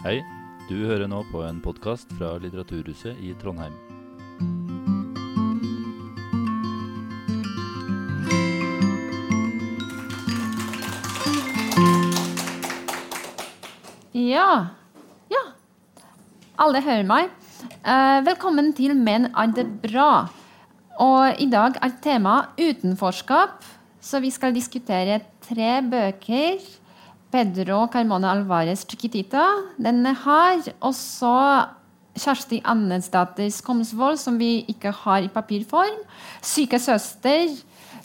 Hei, du hører nå på en podkast fra Litteraturhuset i Trondheim. Ja. Ja. Alle hører meg. Eh, velkommen til Men er det bra? Og i dag er tema utenforskap. Så vi skal diskutere tre bøker. Pedro Carmona Alvarez Chiquitita, er her. Og så Kjersti Annesdatter Skomsvold, som vi ikke har i papirform. Syke søster,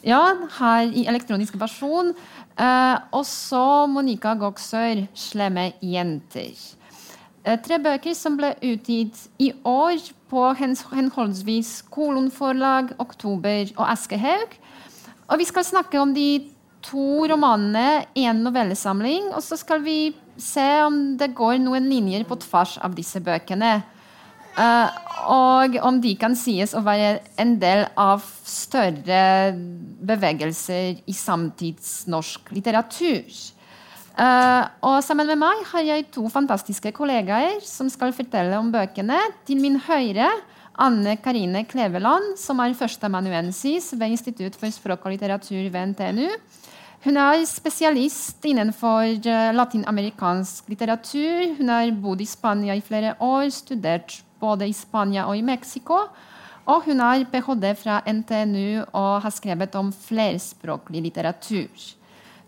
ja, her i elektronisk versjon. Eh, og så Monica Goksør, 'Slemme jenter'. Eh, tre bøker som ble utgitt i år på henholdsvis Kolon forlag, Oktober og Aschehoug. Og vi skal snakke om de to romanene, én novellesamling, og så skal vi se om det går noen linjer på tvers av disse bøkene. Uh, og om de kan sies å være en del av større bevegelser i samtidsnorsk litteratur. Uh, og sammen med meg har jeg to fantastiske kollegaer som skal fortelle om bøkene. Til min høyre Anne Karine Kleveland, som er førsteamanuensis ved Institutt for språk og litteratur ved NTNU. Hun er spesialist innenfor eh, latinamerikansk litteratur. Hun har bodd i Spania i flere år, studert både i Spania og i Mexico. Og hun har ph.d. fra NTNU og har skrevet om flerspråklig litteratur.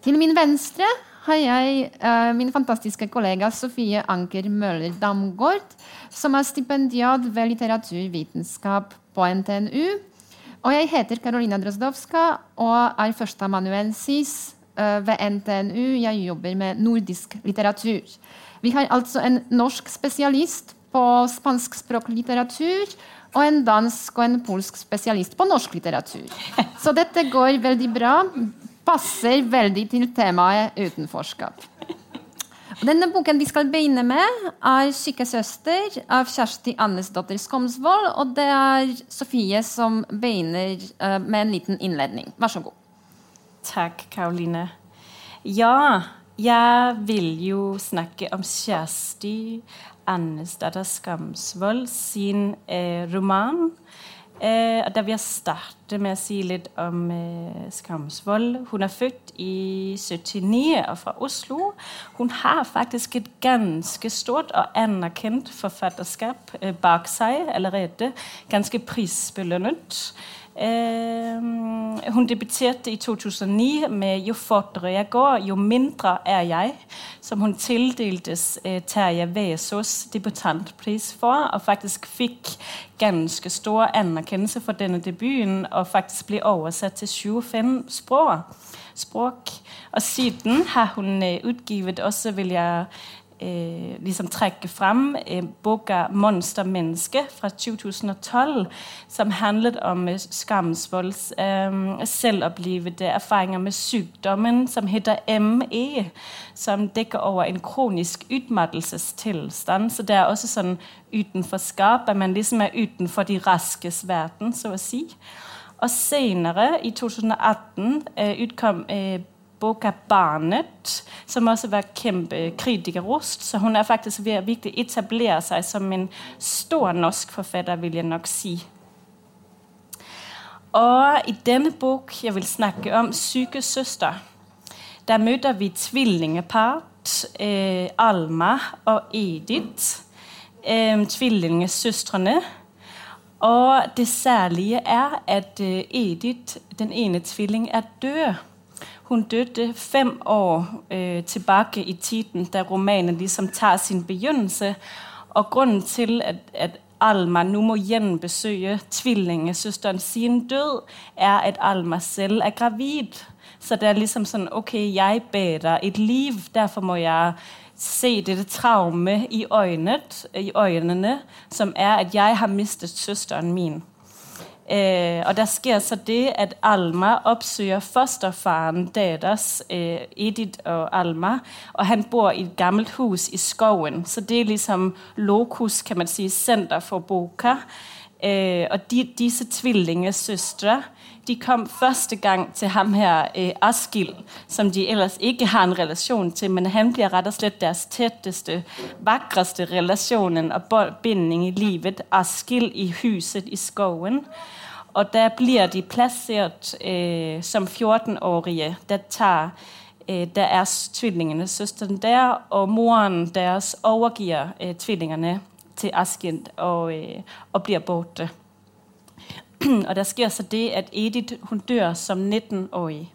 Til min venstre har jeg eh, min fantastiske kollega Sofie Anker Møller Damgaard, som er stipendiat ved litteraturvitenskap på NTNU. Og jeg heter Karolina Drozdowska og er førsteamanuensis eh, ved NTNU. Jeg jobber med nordisk litteratur. Vi har altså en norsk spesialist på spanskspråklig litteratur og en dansk og en polsk spesialist på norsk litteratur. Så dette går veldig bra. Passer veldig til temaet utenforskap. Denne boken vi skal begynne med, er 'Syke søster' av Kjersti Annesdotter Skomsvold. Og det er Sofie som begynner eh, med en liten innledning. Vær så god. Takk, Karoline. Ja, jeg vil jo snakke om Kjersti Annesdatter Skamsvold sin eh, roman. Eh, Da vil jeg starte med å si litt om eh, Skamsvold. Hun er født i 79 og fra Oslo. Hun har faktisk et ganske stort og anerkjent forfatterskap eh, bak seg allerede. Ganske prisbelønnet. Eh, hun debuterte i 2009 med 'Jo fortere jeg går, jo mindre er jeg', som hun tildeltes eh, Terje Vesaas debutantpris for, og faktisk fikk ganske stor anerkjennelse for denne debuten, og faktisk ble oversatt til 25 språk. språk. Og siden har hun eh, utgivet også, vil jeg eh, liksom trekke frem eh, boka 'Monstermenneske' fra 2012, som handlet om eh, Skamsvolds eh, selvopplevede erfaringer med sykdommen som heter ME, som dekker over en kronisk utmattelsestilstand. Så det er også sånn utenforskap, at man liksom er utenfor de raskes verden, så å si. Og senere, i 2018, eh, utkom eh, boka 'Barnet', som også var kjempe kritikerrost. Så hun er faktisk ved å etablere seg som en stor norsk forfatter, vil jeg nok si. Og i denne bok jeg vil snakke om, 'Syke søster', der møter vi tvillingepart, eh, Alma og Edith. Eh, tvillingesøstrene. Og det særlige er at eh, Edith, den ene tvilling, er død. Hun døde fem år øh, tilbake i tiden, da romanen liksom tar sin begynnelse. Og grunnen til at, at Alma nå må gjenbesøke tvillingesøsteren sin død, er at Alma selv er gravid. Så det er liksom sånn Ok, jeg bærer et liv, derfor må jeg se dette traume i, øynet, i øynene, som er at jeg har mistet søsteren min. Eh, og der sker så det at Alma oppsøker fosterfaren deres, eh, Edith og Alma. Og han bor i et gammelt hus i skogen. Så det er liksom lokus, kan man si, senter for boka. Eh, og de, disse tvillingesøstre de kom første gang til ham her, eh, Askild, som de ellers ikke har en relasjon til, men han blir rett og slett deres tetteste, vakreste relasjonen og binding i livet, Askild i huset i skogen. Og der blir de plassert eh, som 14-årige. Der, tar, øh, der er tvillingene søsteren der, og moren deres overgiver eh, tvillingene til Askild og, øh, og blir borte. Og der sker så det, at Edith hun dør som 19-årig.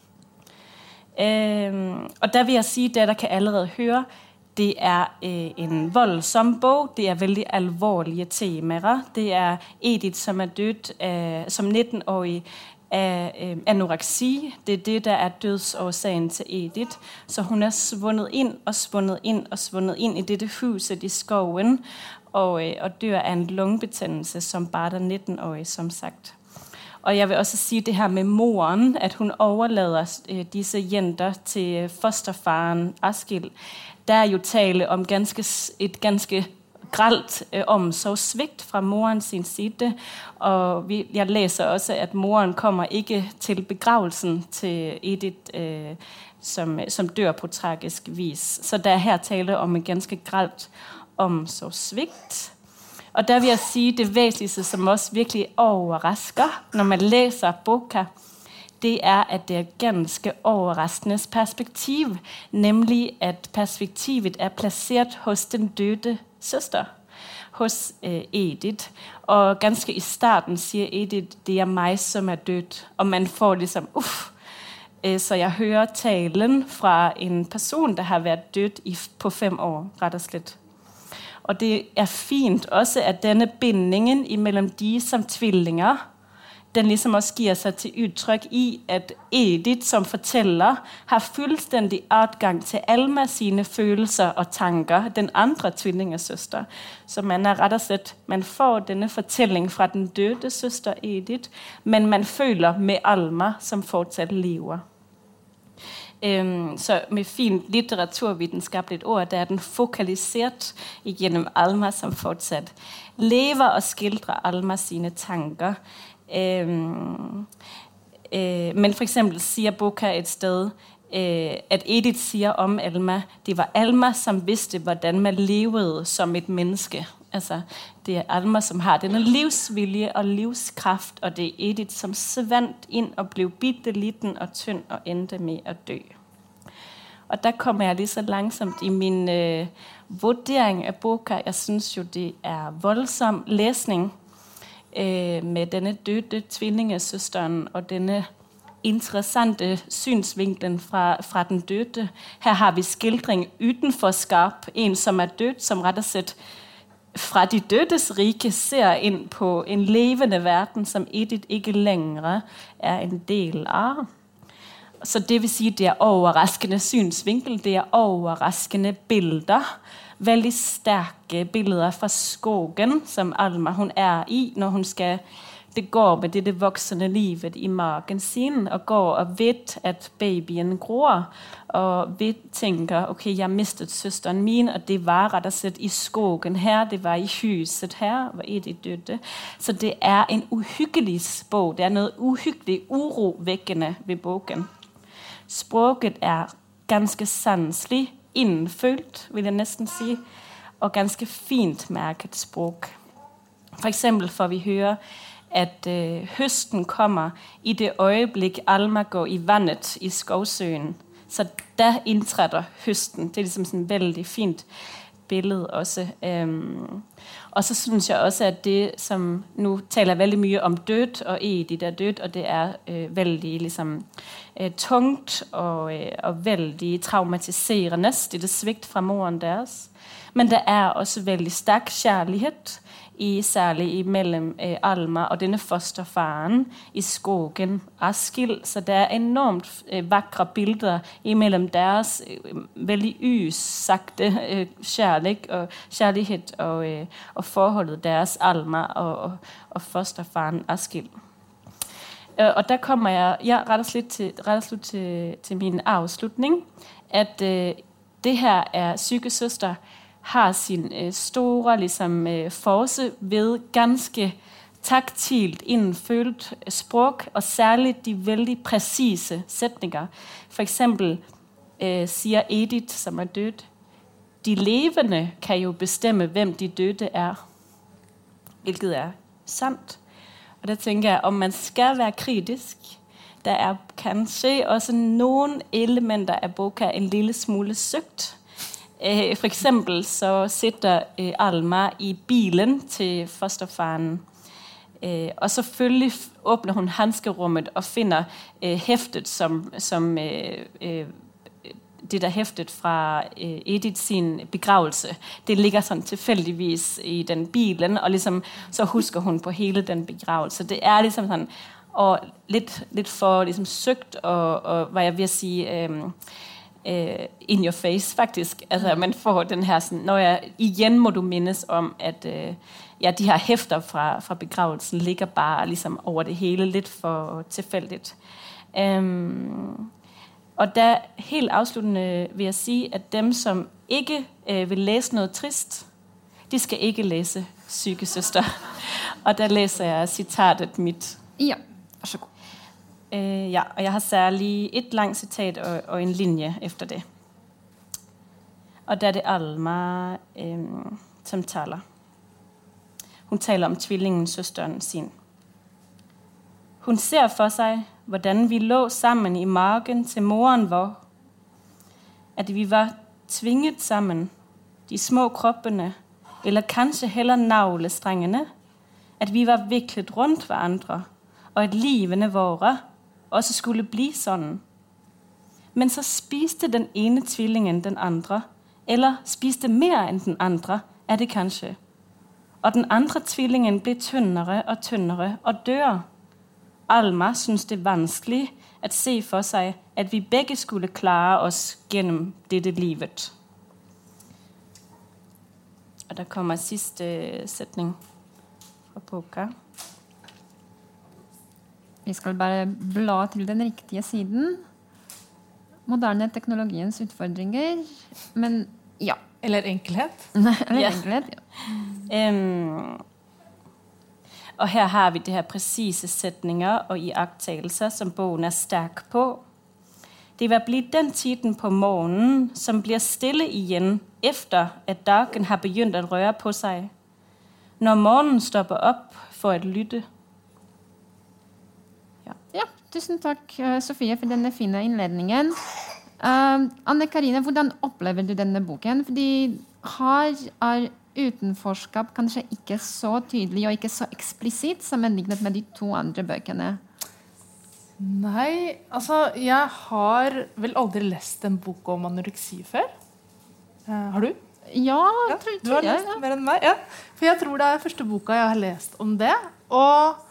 Øhm, og der vil jeg si, det der kan allerede høre, det er øh, en voldsom bog. Det er veldig alvorlige temaer. Det er Edith som er død øh, som 19-årig af øh, anoreksi. Det er det, der er dødsårsagen til Edith. Så hun er svundet inn og svundet inn og svundet inn i dette huset i skoven og, øh, og dør av en lungebetændelse som bare 19-årig, som sagt. Og jeg vil også si det her med moren, at hun overlader øh, disse jenter til fosterfaren Askild. Der er jo tale om ganske, et ganske gralt øh, fra morens sin side. Og vi, jeg læser også, at moren kommer ikke til begravelsen til Edith, øh, som, som dør på tragisk vis. Så der er her tale om et ganske gralt omsorgssvigt. Og der vil jeg si det væsentligste, som også virkelig overrasker, når man leser boka, det er, at det er ganske overraskende perspektiv. Nemlig, at perspektivet er plassert hos den døde søster. Hos øh, Edith. Og ganske i starten sier Edith, det er meg som er død. Og man får liksom uff. Øh, så jeg hører talen fra en person, der har vært død på fem år, rett og slet. Og det er fint også, at denne bindingen mellom de som tvillinger, den liksom også gir seg til uttrykk i, at Edith som forteller har fullstendig adgang til Alma sine følelser og tanker, den andre tvillingsøster. Så man er rett og slett, man får denne fortelling fra den døde søster Edith, men man føler med Alma, som fortsatt lever. Øhm, så med fint litteraturvitenskapelig ord, der er den fokalisert igennem Alma, som fortsat lever og skildrer Alma sine tanker. Øhm, øh, men for eksempel siger Boka et sted, øh, at Edith siger om Alma, det var Alma, som vidste, hvordan man levede som et menneske. Altså, det er Alma, som har denne livsvilje og livskraft, og det er Edith, som svant inn og ble bitte liten og tynd og endte med å dø. Og der kommer jeg litt så langsomt i min øh, vurdering av boka. Jeg synes jo, det er voldsom lesning øh, med denne døde tvillingesøsteren og denne interessante synsvinkelen fra, fra den døde. Her har vi skildring utenfor Skarp, en som er død, som rett og slett fra de dødes rike ser inn på en levende verden, som Edith ikke lenger er en del av. Så det vil si det er overraskende synsvinkel, det er overraskende bilder. Veldig sterke bilder fra skogen, som Alma hun er i, når hun skal det går med det, voksende livet i magen sin, og går og vet at babyen gror, og vi tænker, ok, jeg mistet søsteren min, og det var rett og slett i skogen her, det var i huset her, hvor Edith døde. Så det er en uhyggelig bok. det er noe uhyggelig urovekkende ved boken. Språket er ganske sanselig, innfølt, vil jeg nesten si, og ganske fint merket språk. For eksempel får vi høre at øh, høsten kommer i det øjeblik Alma går i vandet i skovsøen. Så der indtræder høsten. Det er liksom sådan veldig fint billede også. Øhm, og så synes jeg også, at det, som nu taler veldig mye om død, og Edith er død, og det er øh, veldig liksom, øh, tungt og, øh, og veldig traumatiserende, det er svigt fra moren deres. Men det er også veldig sterk kjærlighet i særlig mellom eh, Alma og denne fosterfaren i skogen Askild. Så det er enormt eh, vakre bilder mellom deres eh, veldig usagte eh, kjærlighet, og, kjærlighet og, eh, og, forholdet deres Alma og, og, fosterfaren Askild. Eh, og der kommer jeg, ja, rett og slett til, og slett til, til min avslutning. At det her er sykesøster har sin øh, store liksom, øh, force ved ganske taktilt innfølt språk, og særlig de veldig presise setninger. Eksempel øh, sier Edith, som er død, de levende kan jo bestemme hvem de døde er. Hvilket er sant. Og da tenker jeg om man skal være kritisk Der er kanskje også noen elementer av boka en lille smule søkt. Øh, for eksempel så sitter øh, Alma i bilen til fosterfaren. Øh, og selvfølgelig åpner hun hanskerommet og finner heftet som, som det der heftet fra Edith sin begravelse. Det ligger sånn tilfeldigvis i den bilen, og liksom, så husker hun på hele den begravelsen. Det er liksom sånn og litt, litt for liksom, søkt og, og, hva jeg vil si um, uh, in your face, faktisk. Altså, man får den her sånn når jeg, Igjen må du minnes om at uh, ja, de her hefter fra, fra, begravelsen ligger bare liksom, over det hele. Litt for tilfeldig. Um, og da, helt avsluttende vil jeg si at dem som ikke uh, vil lese noe trist, de skal ikke lese 'Sykesøster'. Og da leser jeg sitatet mitt. Ja, vær så god. Øh, ja, og jeg har særlig et langt sitat og, og, en linje etter det. Og det er det Alma eh, som taler. Hun taler om tvillingen, søsteren sin. Hun ser for seg hvordan vi lå sammen i magen til moren vår. At vi var tvinget sammen, de små kroppene, eller kanskje heller navlestrengene. At vi var viklet rundt hverandre, og at livene våre også skulle bli sånn. Men så spiste den ene tvillingen den andre, eller spiste mer enn den andre, er det kanskje. Og den andre tvillingen blir tynnere og tynnere og dør. Alma syns det er vanskelig å se for seg at vi begge skulle klare oss gjennom dette livet. Og der kommer siste setning fra boka. Vi skal bare bla til den riktige siden. Moderne teknologiens utfordringer. Men ja. Eller enkelhet. Eller enkelhet, ja. Um, og her har vi det her presise setninger og iakttagelser som boken er sterk på. Det vil bli den tiden på morgenen som blir stille igjen etter at dagen har begynt å røre på seg. Når morgenen stopper opp for å lytte. Ja, tusen takk, eh, Sofie, for denne fine innledningen. Uh, Anne Karine, hvordan opplever du denne boken? Fordi her er utenforskap kanskje ikke så tydelig og ikke så eksplisitt sammenlignet med de to andre bøkene. Nei, altså Jeg har vel aldri lest en bok om anoreksi før. Uh, har du? Ja, ja tror, du har lest ja. mer enn meg. Ja. For jeg tror det er første boka jeg har lest om det. Og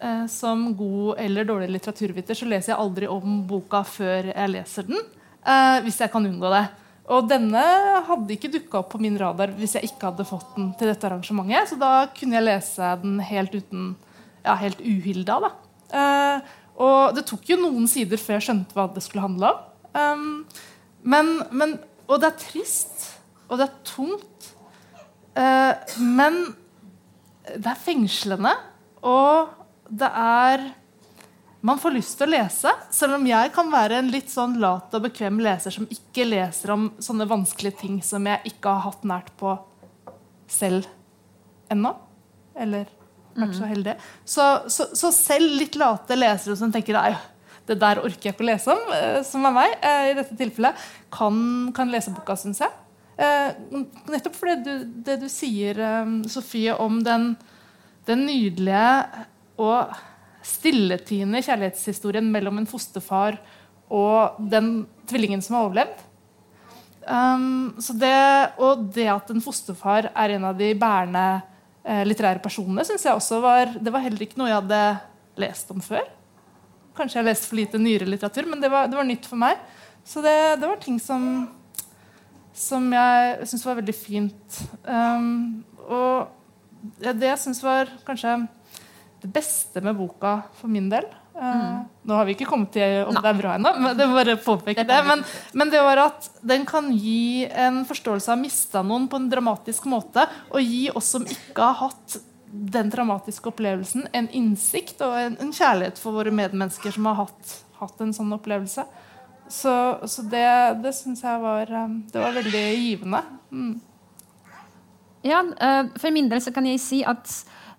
Eh, som god eller dårlig litteraturviter så leser jeg aldri om boka før jeg leser den. Eh, hvis jeg kan unngå det. Og denne hadde ikke dukka opp på min radar hvis jeg ikke hadde fått den til dette arrangementet. Så da kunne jeg lese den helt uten ja, helt uhilda. Da. Eh, og det tok jo noen sider før jeg skjønte hva det skulle handle om. Um, men, men, og det er trist, og det er tungt. Uh, men det er fengslende. Og det er Man får lyst til å lese, selv om jeg kan være en litt sånn lat og bekvem leser som ikke leser om sånne vanskelige ting som jeg ikke har hatt nært på selv ennå. Eller vært så mm. heldig. Så, så, så, selv litt late lesere som tenker Nei, det der orker jeg ikke å lese om, eh, som er meg, eh, i dette tilfellet, kan, kan lese boka, syns jeg. Eh, nettopp fordi du, det du sier, Sofie, om den, den nydelige og stilletiende kjærlighetshistorien mellom en fosterfar og den tvillingen som har overlevd. Um, det, og det at en fosterfar er en av de bærende eh, litterære personene, synes jeg også var Det var heller ikke noe jeg hadde lest om før. Kanskje jeg har lest for lite nyere litteratur, men det var, det var nytt for meg. Så det, det var ting som, som jeg syns var veldig fint. Um, og det jeg syns var kanskje det beste med boka for min del. Uh, mm. Nå har vi ikke kommet til om Nei. det er bra ennå, men det bare påpeke det. Men, men, det var at den kan gi en forståelse av mista noen på en dramatisk måte, og gi oss som ikke har hatt den dramatiske opplevelsen en innsikt og en, en kjærlighet for våre medmennesker som har hatt, hatt en sånn opplevelse. Så, så det, det syns jeg var, eh, det var veldig givende. Mm. Ja, uh, for min del så kan jeg si at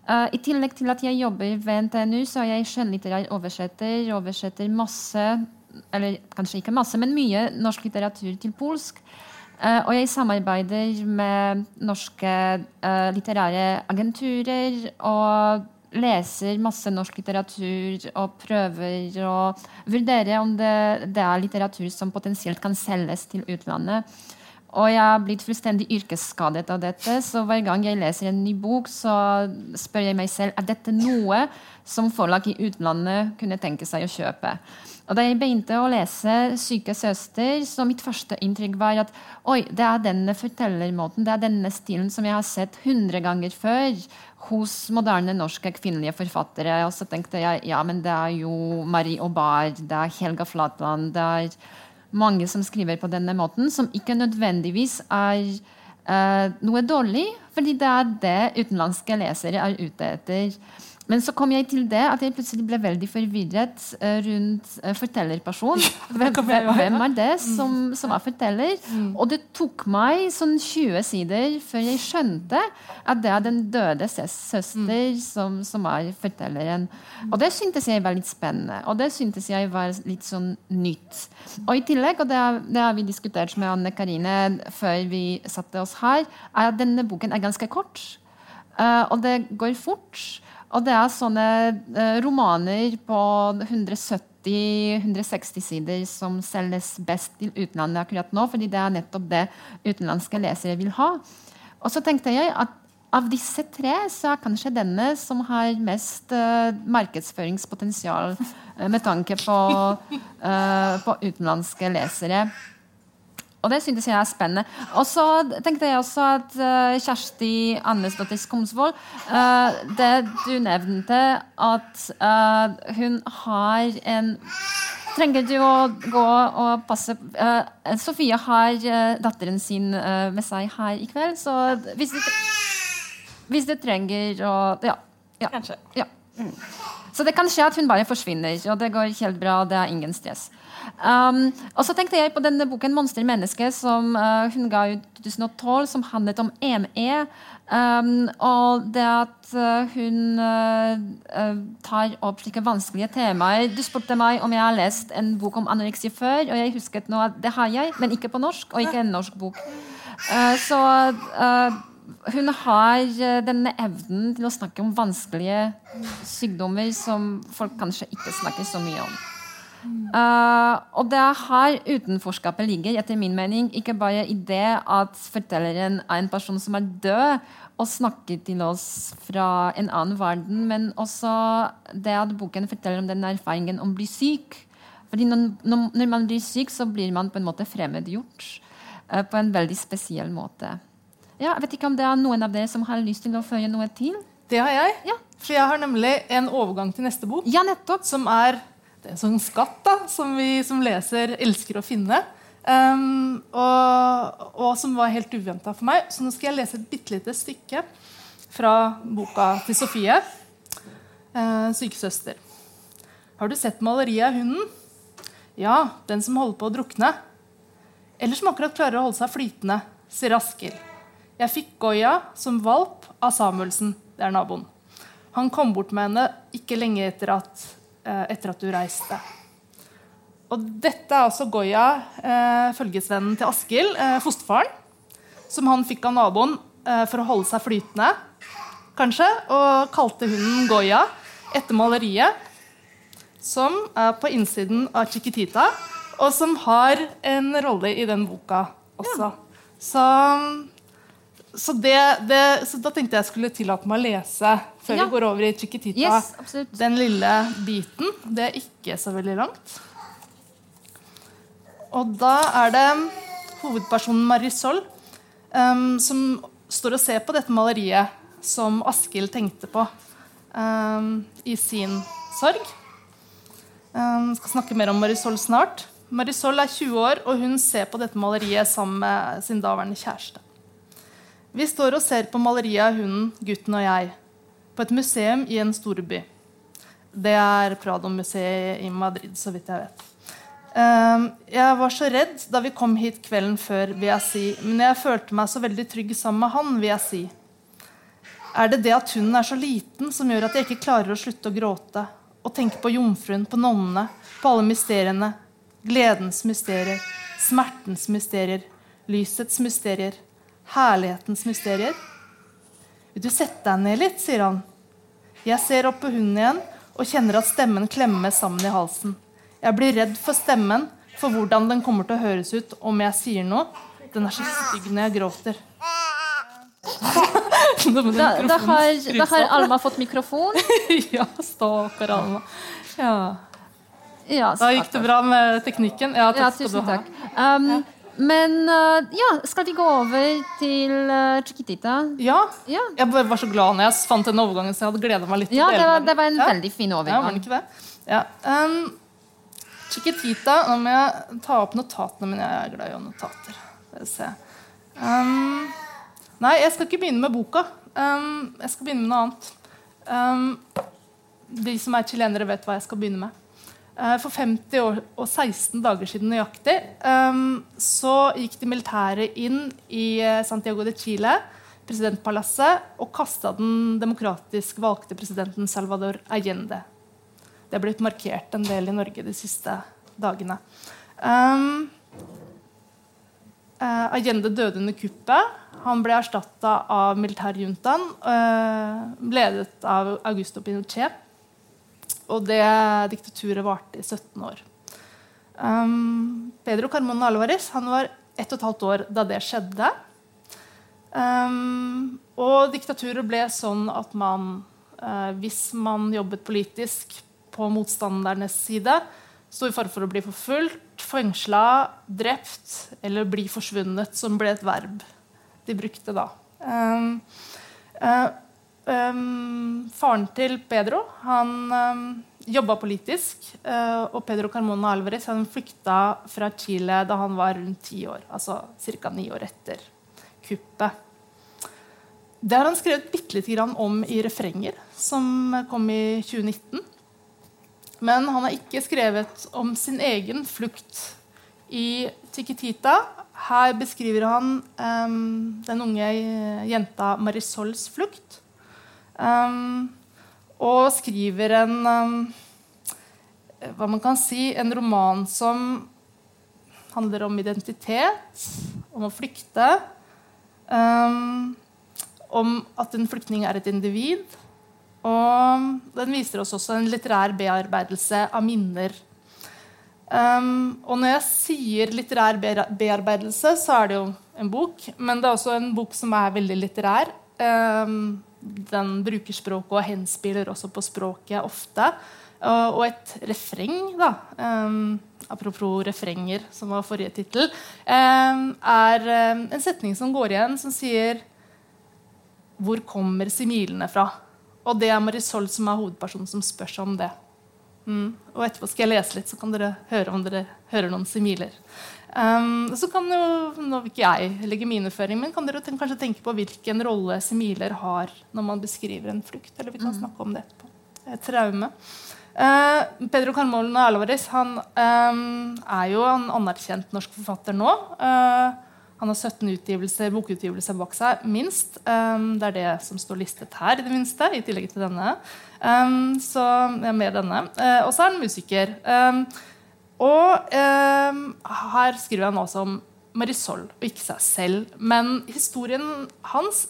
uh, i tillegg til at jeg jobber ved NTNU, så er jeg skjønnlitterær oversetter. Oversetter masse, eller kanskje ikke masse, men mye norsk litteratur til polsk. Uh, og jeg samarbeider med norske litterære agenturer og leser masse norsk litteratur og prøver å vurdere om det, det er litteratur som potensielt kan selges til utlandet. Og jeg har blitt fullstendig yrkesskadet av dette. Så hver gang jeg leser en ny bok, så spør jeg meg selv er dette noe som forlag i utlandet kunne tenke seg å kjøpe. Og da jeg begynte å lese 'Syke søster', så mitt første inntrykk var at oi, det er denne fortellermåten, det er denne stilen som jeg har sett hundre ganger før hos moderne norske kvinnelige forfattere. Og så tenkte jeg ja, men det er jo Marie Aubard, det er Helga Flatland, det er mange som skriver på denne måten, som ikke nødvendigvis er uh, noe dårlig, fordi det er det utenlandske lesere er ute etter. Men så kom jeg til det at jeg plutselig ble veldig forvirret uh, rundt uh, fortellerperson. Hvem, hvem, er det som, som er forteller? Mm. Og det tok meg sånn 20 sider før jeg skjønte at det er den døde søster mm. som, som, er fortelleren. Og det syntes jeg var litt spennende, og det syntes jeg var litt sånn nytt. Og i tillegg, og det det har vi diskutert med Anne Karine før vi satte oss her, er at denne boken er ganske kort. Uh, og det går fort. Og det er sånne eh, romaner på 170-160 sider som selges best til utlandet akkurat nå, fordi det er nettopp det utenlandske lesere vil ha. Og så tenkte jeg at av disse tre så er kanskje denne som har mest uh, markedsføringspotensial uh, med tanke på, uh, på utenlandske lesere. Og det syntes jeg er spennende. Og så tenkte jeg også at uh, Kjersti Annesdottir Skomsvold uh, Det du nevnte, at uh, hun har en Trenger du å gå og passe Sofie har datteren sin med seg her i kveld, så hvis du, hvis du trenger å Ja. ja Kanskje. Ja. Mm. Så det kan skje at hun bare forsvinner, og det går helt bra. Det er ingen stress. Um, og så tenkte jeg på denne boken 'Monster menneske', som uh, hun ga ut i 2012, som handlet om ME. Um, og det at uh, hun uh, tar opp slike vanskelige temaer. Du spurte meg om jeg har lest en bok om anoreksi før, og jeg husket nå at det har jeg, men ikke på norsk, og ikke en norsk bok. så hun har denne evnen til å snakke om vanskelige sykdommer som folk kanskje ikke snakker så mye om. Uh, og det er her utenforskapet ligger, etter min mening. Ikke bare i det at fortelleren er en person som er død og snakker til oss fra en annen verden, men også det at boken forteller om den erfaringen om å bli syk. Fordi når, når, man blir syk, så blir man på en måte fremmedgjort. Uh, på en veldig spesiell måte. Ja, jeg vet ikke om det er noen av dere som har lyst til å føye noe til? Det har jeg. Ja. For jeg har nemlig en overgang til neste bok. Ja, nettopp. Som er det er en sånn skatt da, som vi som leser elsker å finne. Um, og, og, som var helt uventa for meg. Så nå skal jeg lese et bitte lite stykke fra boka til Sofie. Uh, 'Sykesøster'. Har du sett maleriet av hunden? Ja, den som holder på å drukne. Eller som akkurat klarer å holde seg flytende, sier Askild. Jeg fikk Goya som valp av Samuelsen, det er naboen. Han kom bort med henne ikke lenge etter at etter at du reiste. Og dette er altså Goya, eh, følgesvennen til Askild, eh, fosterfaren, som han fikk av naboen eh, for å holde seg flytende, kanskje, og kalte hunden Goya etter maleriet, som er på innsiden av Chiquitita, og som har en rolle i den boka også. Ja. Så så, det, det, så, da tenkte jeg skulle tillate meg å lese før ja. vi går over i Chiquitita. Yes, den lille biten. Det er ikke så veldig langt. Og da er det hovedpersonen Marisol um, som står og ser på dette maleriet som Askild tenkte på um, i sin sorg. Um, skal snakke mer om Marisol snart. Marisol er 20 år, og hun ser på dette maleriet sammen med sin daværende kjæreste. Vi står og ser på maleriet av hunden, gutten og jeg. På et museum i en storby. Det er Prado-museet i Madrid, så vidt jeg vet. Ehm, jeg var så redd da vi kom hit kvelden før, vil jeg si. Men jeg følte meg så veldig trygg sammen med han, vil jeg si. Er det det at hunden er så liten, som gjør at jeg ikke klarer å slutte å gråte? Og tenke på jomfruen, på nonnene, på alle mysteriene. Gledens mysterier, smertens mysterier, lysets mysterier, herlighetens mysterier. Vil du sette deg ned litt, sier han. Jeg ser opp på hunden igjen og kjenner at stemmen klemmer sammen i halsen. Jeg blir redd for stemmen, for hvordan den kommer til å høres ut om jeg sier noe. Den er så stygg når jeg gråter. Da, da, har, da har Alma fått mikrofon. ja, stakkar Alma. Ja. Ja, Da gikk det bra med teknikken. Ja, takk Ja, skal du ha. Um, men uh, ja, skal vi gå over til uh, Chiquitita? Ja, Ja. jeg var så glad når jeg fant den overgangen, så jeg hadde gleda meg litt. Ja, det var, det var en Ja. veldig fin Ja, var det overgang. Ja. Um, Chiquitita Nå må jeg ta opp notatene mine. Jeg er glad i å notater. Se. Um, nei, jeg skal ikke begynne med boka. Um, jeg skal begynne med noe annet. Um, de som er chilenere, vet hva jeg skal begynne med. Eh, For 50 år og 16 dager siden nøyaktig um, så gikk de militære inn i eh, Santiago de Chile, presidentpalasset, og kasta den demokratisk valgte presidenten Salvador Allende. Det er blitt markert en del i Norge de siste dagene. Um, eh, Allende døde under kuppet. Han ble erstatta av militærjuntaen, ledet av Augusto Pinochet. Og det diktaturet varte i 17 år. Um, Pedro Carmona Alvarez han var ett og et halvt år da det skjedde. Um, og diktaturet ble sånn at man, uh, hvis man jobbet politisk på motstandernes side, sto i fare for å bli forfulgt, fengsla, drept eller bli forsvunnet, som ble et verb de brukte da. Um, um, faren til Pedro han um, jobba politisk, eh, og Pedro Carmona Alvarez han flykta fra Chile da han var rundt ti år, altså ca. ni år etter kuppet. Det har han skrevet bitte lite grann om i refrenger, som kom i 2019. Men han har ikke skrevet om sin egen flukt i Tikitita Her beskriver han um, den unge jenta Marisols flukt. Em, og skriver en um, hva man kan si, en roman som handler om identitet, om å flykte. Um, om at en flyktning er et individ. Og den viser oss også en litterær bearbeidelse av minner. Um, og når jeg sier litterær bearbeidelse, så er det jo en bok. Men det er også en bok som er veldig litterær. Um, den bruker språket og henspiller også på språket ofte. Og et refreng, da, um, apropos refrenger, som var forrige tittel, um, er en setning som går igjen, som sier Hvor kommer similene fra? Og det er Marisol som er hovedpersonen som spør seg om det. Mm. Og etterpå skal jeg lese litt, så kan dere høre om dere hører noen similer. Um, så kan jo, nå vil ikke jeg legge mine føring, men kan dere ten kanskje tenke på hvilken rolle similer har når man beskriver en flukt? Eller vi kan snakke om det etterpå. Et traume. Uh, Pedro Carmolen Alvarez han, um, er jo en anerkjent norsk forfatter nå. Uh, han har 17 utgivelser, bokutgivelser bak seg, minst. Um, det er det som står listet her, i det minste, i tillegg til denne. Um, så ja, med denne. Uh, og så er han musiker. Um, og her skriver han også om Marisol, og ikke seg selv. Men historien hans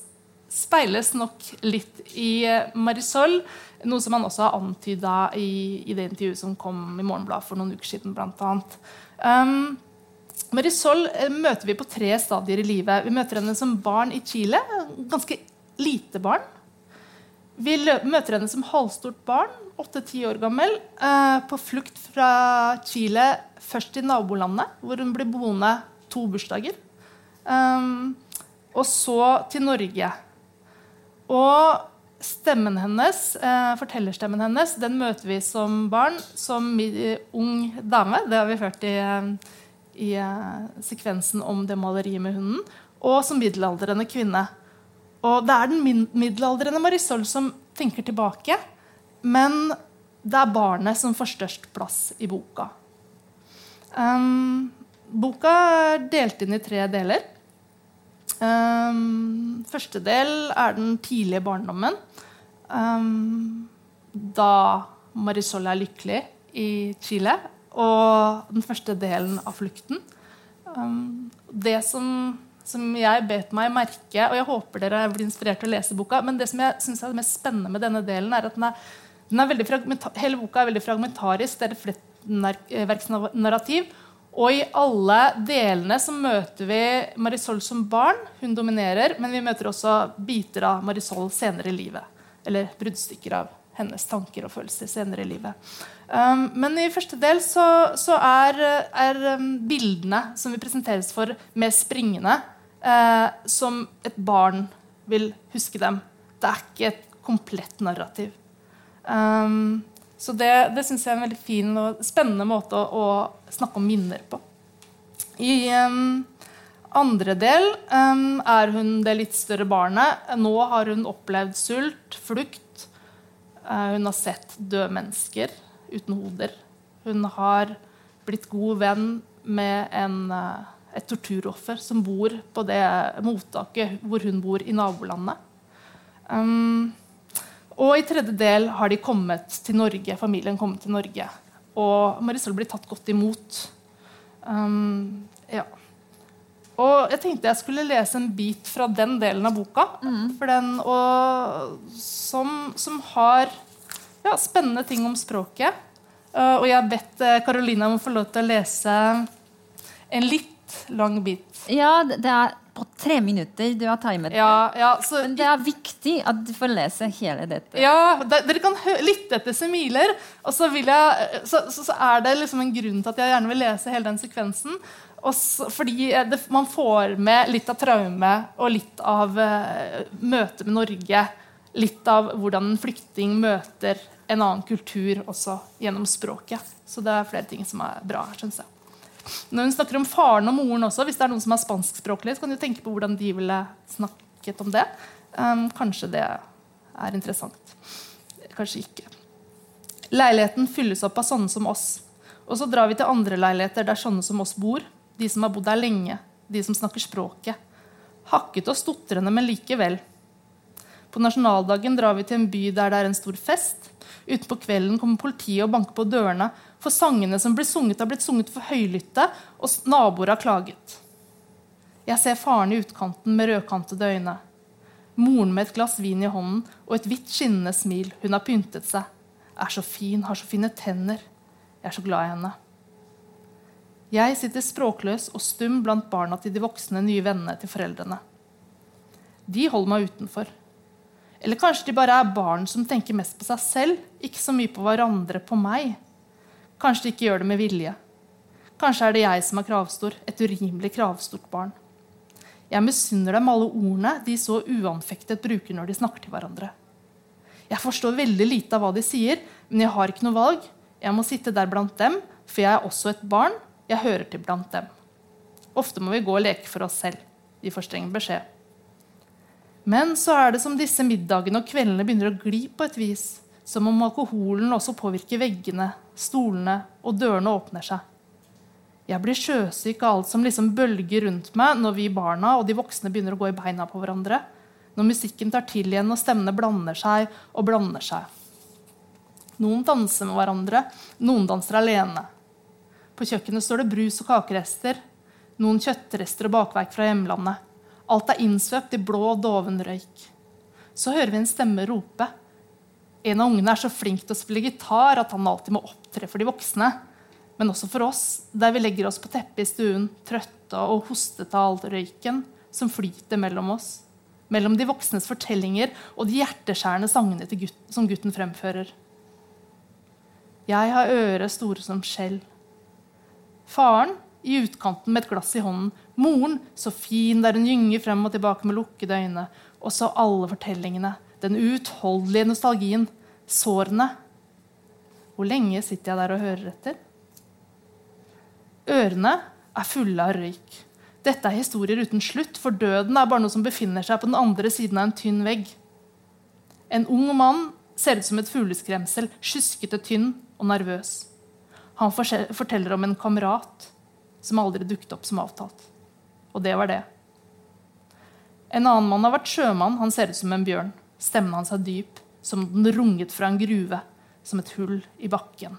speiles nok litt i eh, Marisol, noe som han også har antyda i, i det intervjuet som kom i Morgenbladet for noen uker siden. Blant annet. Um, Marisol eh, møter vi på tre stadier i livet. Vi møter henne som barn i Chile. Ganske lite barn. Vi møter henne som halvstort barn, 8-10 år gammel, eh, på flukt fra Chile, først til nabolandet, hvor hun blir boende to bursdager. Um, og så til Norge. Og stemmen hennes, eh, fortellerstemmen hennes den møter vi som barn, som ung dame. Det har vi hørt i, eh, i eh, sekvensen om det maleriet med hunden. Og som middelaldrende kvinne. Og det er den middelaldrende Marisol som tenker tilbake. Men det er barnet som får størst plass i boka. Um, boka er delt inn i tre deler. Um, første del er den tidlige barndommen. Um, da Marisol er lykkelig i Chile. Og den første delen av flukten. Um, det som, som, jeg bet meg merke, og jeg håper dere blir inspirert til å lese boka, men det som jeg synes er det mest spennende med denne delen, er at den er, den er hele boka er veldig fragmentarisk. Det er et flettverksnarrativ. Og i alle delene så møter vi Marisol som barn. Hun dominerer, men vi møter også biter av Marisol senere i livet. Eller bruddstykker av hennes tanker og følelser senere i livet. Um, men i første del så, så er, er um, bildene som vi presenteres for, mer springende. Uh, som et barn vil huske dem. Det er ikke et komplett narrativ. Um, så det, det syns jeg er en veldig fin og spennende måte å, å snakke om minner på. I um, andre del um, er hun det litt større barnet. Nå har hun opplevd sult, flukt. Uh, hun har sett døde mennesker uten hoder. Hun har blitt god venn med en, uh, et torturoffer som bor på det mottaket hvor hun bor i nabolandet. Um, og i tredje del har de kommet til Norge, familien kommet til Norge. Og Marisol blir tatt godt imot. Um, ja. Og jeg tenkte jeg skulle lese en bit fra den delen av boka. Mm. Den, og, som, som, har ja, spennende ting om språket. Uh, og jeg har bedt Karolina uh, om å få lov til å lese en litt lang bit. Ja, det er på tre minutter du har timet. Ja, ja, så, Men det er viktig at du får lese hele dette. Ja, Dere kan lytte etter Semiler. Og så, jeg, så, så, så, er det liksom en grunn til at jeg gjerne vil lese hele den sekvensen. Også, fordi det, man får med litt av traume og litt av uh, møtet med Norge. Litt av hvordan en flyktning møter en annen kultur også gjennom språket. Så det er flere ting som er bra. synes jeg. Når hun snakker om faren og moren også, hvis det er noen som er spanskspråklig, så kan du tenke på hvordan de ville snakket om det. Um, kanskje det er interessant. Kanskje ikke. Leiligheten fylles opp av sånne som oss. Og så drar vi til andre leiligheter der sånne som oss bor. De som har bodd der lenge. De som snakker språket. Hakket og stotrende, men likevel. På nasjonaldagen drar vi til en by der det er en stor fest. Utpå kvelden kommer politiet og banker på dørene, for sangene som blir sunget, har blitt sunget for høylytte, og naboer har klaget. Jeg ser faren i utkanten med rødkantede øyne. Moren med et glass vin i hånden og et hvitt, skinnende smil. Hun har pyntet seg. Er så fin, har så fine tenner. Jeg er så glad i henne. Jeg sitter språkløs og stum blant barna til de voksne nye vennene til foreldrene. De holder meg utenfor. Eller kanskje de bare er barn som tenker mest på seg selv, ikke så mye på hverandre, på meg. Kanskje de ikke gjør det med vilje. Kanskje er det jeg som er kravstor, et urimelig kravstort barn. Jeg misunner dem alle ordene de så uanfektet bruker når de snakker til hverandre. Jeg forstår veldig lite av hva de sier, men jeg har ikke noe valg. Jeg må sitte der blant dem, for jeg er også et barn. Jeg hører til blant dem. Ofte må vi gå og leke for oss selv. De får streng beskjed. Men så er det som disse middagene og kveldene begynner å gli på et vis. Som om alkoholen også påvirker veggene, stolene og dørene åpner seg. Jeg blir sjøsyk av alt som liksom bølger rundt meg når vi barna og de voksne begynner å gå i beina på hverandre. Når musikken tar til igjen og stemmene blander seg og blander seg. Noen danser med hverandre, noen danser alene. På kjøkkenet står det brus og kakerester. Noen kjøttrester og bakverk fra hjemlandet. Alt er innsvøpt i blå, doven røyk. Så hører vi en stemme rope. En av ungene er så flink til å spille gitar at han alltid må opptre for de voksne. Men også for oss, der vi legger oss på teppet i stuen, trøtte og hostete av all røyken som flyter mellom oss. Mellom de voksnes fortellinger og de hjerteskjærende sangene gutten, som gutten fremfører. Jeg har ører store som skjell. Faren i utkanten med et glass i hånden. Moren, så fin der hun gynger frem og tilbake med lukkede øyne. Og så alle fortellingene. Den uutholdelige nostalgien. Sårene. Hvor lenge sitter jeg der og hører etter? Ørene er fulle av røyk. Dette er historier uten slutt, for døden er bare noe som befinner seg på den andre siden av en tynn vegg. En ung mann ser ut som et fugleskremsel, sjuskete, tynn og nervøs. Han forteller om en kamerat som aldri dukket opp som avtalt. Og det var det. En annen mann har vært sjømann. Han ser ut som en bjørn. Stemmen hans er dyp, som den runget fra en gruve, som et hull i bakken.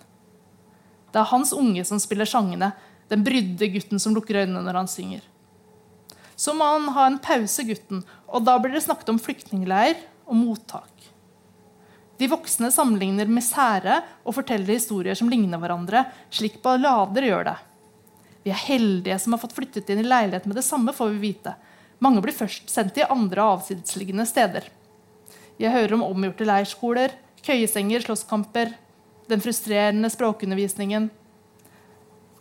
Det er hans unge som spiller sangene, den brydde gutten som lukker øynene når han synger. Så må han ha en pause, gutten, og da blir det snakket om flyktningleir og mottak. De voksne sammenligner med sære og forteller historier som ligner hverandre, slik ballader gjør det. Vi er heldige som har fått flyttet inn i leilighet med det samme, får vi vite. Mange blir først sendt til andre avsidesliggende steder. Jeg hører om omgjorte leirskoler, køyesenger, slåsskamper, den frustrerende språkundervisningen.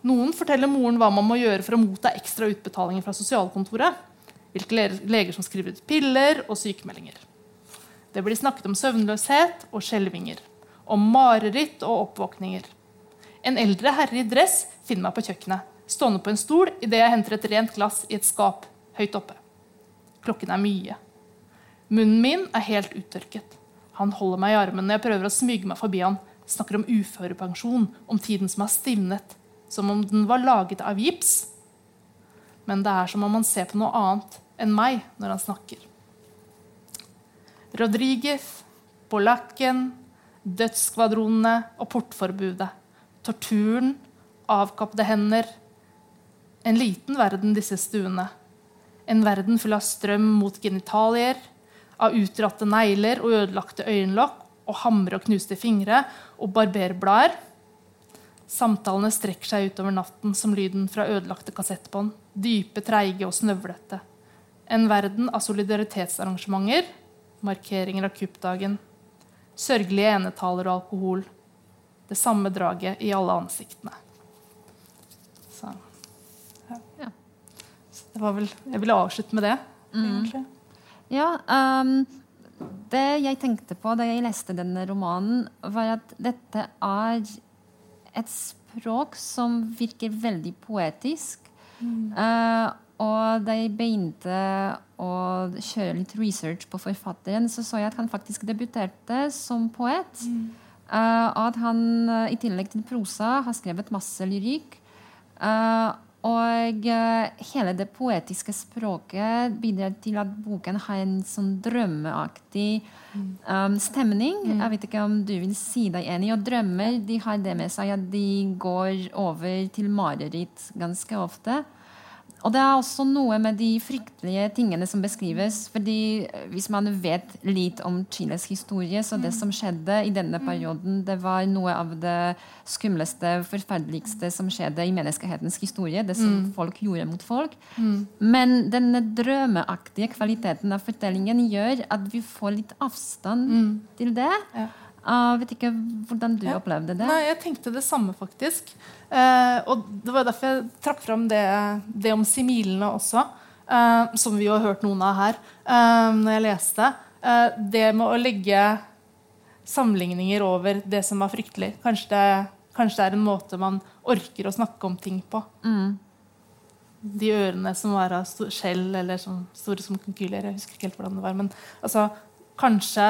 Noen forteller moren hva man må gjøre for å motta ekstra utbetalinger fra sosialkontoret. Hvilke leger som skriver ut piller og sykemeldinger. Det blir snakket om søvnløshet og skjelvinger. Om mareritt og oppvåkninger. En eldre herre i dress finner meg på kjøkkenet stående på en stol idet jeg henter et rent glass i et skap høyt oppe. Klokken er mye. Munnen min er helt uttørket. Han holder meg i armen når jeg prøver å smyge meg forbi han. Snakker om uførepensjon, om tiden som har stivnet. Som om den var laget av gips. Men det er som om han ser på noe annet enn meg når han snakker. Rodriguez, polakken, dødsskvadronene og portforbudet. Torturen, avkappede hender, en liten verden, disse stuene. En verden full av strøm mot genitalier, av utdratte negler og ødelagte øyenlokk og hamre og knuste fingre og barberblader. Samtalene strekker seg utover natten som lyden fra ødelagte kassettbånd. Dype, treige og snøvlete. En verden av solidaritetsarrangementer, markeringer av kuppdagen, sørgelige enetaler og alkohol. Det samme draget i alle ansiktene. Ja. det var vel, jeg ville avslutte med det. Mm. Ja, um, det jeg tenkte på da jeg leste denne romanen, var at dette er et språk som virker veldig poetisk. Mm. Uh, og da jeg begynte å kjøre litt research på forfatteren, så så jeg at han faktisk debuterte som poet. Mm. Uh, og at han uh, i tillegg til prosa har skrevet masse lyrikk. Uh, og uh, hele det poetiske språket bidrar til at boken har en sånn drømmeaktig um, stemning. Mm. Jeg vet ikke om du vil si deg enig. Og drømmer de har det med seg at de går over til mareritt ganske ofte. Og det er også noe med de fryktelige tingene som beskrives. fordi eh, Hvis man vet litt om Chiles historie, så det mm. som skjedde i denne mm. perioden, det var noe av det skumleste, forferdeligste som skjedde i menneskehetens historie. Det som mm. folk gjorde mot folk. Mm. Men denne drømmeaktige kvaliteten av fortellingen gjør at vi får litt avstand mm. til det. Ja. Jeg vet ikke hvordan du ja. opplevde det. Nei, Jeg tenkte det samme, faktisk. Eh, og Det var derfor jeg trakk fram det, det om similene også, eh, som vi jo har hørt noen av her eh, når jeg leste. Eh, det med å legge sammenligninger over det som var fryktelig. Kanskje det, kanskje det, er en måte man orker å snakke om ting på. Mm. De ørene som var av skjell eller som, store som konkyler. Jeg husker ikke helt hvordan det var. Men altså, kanskje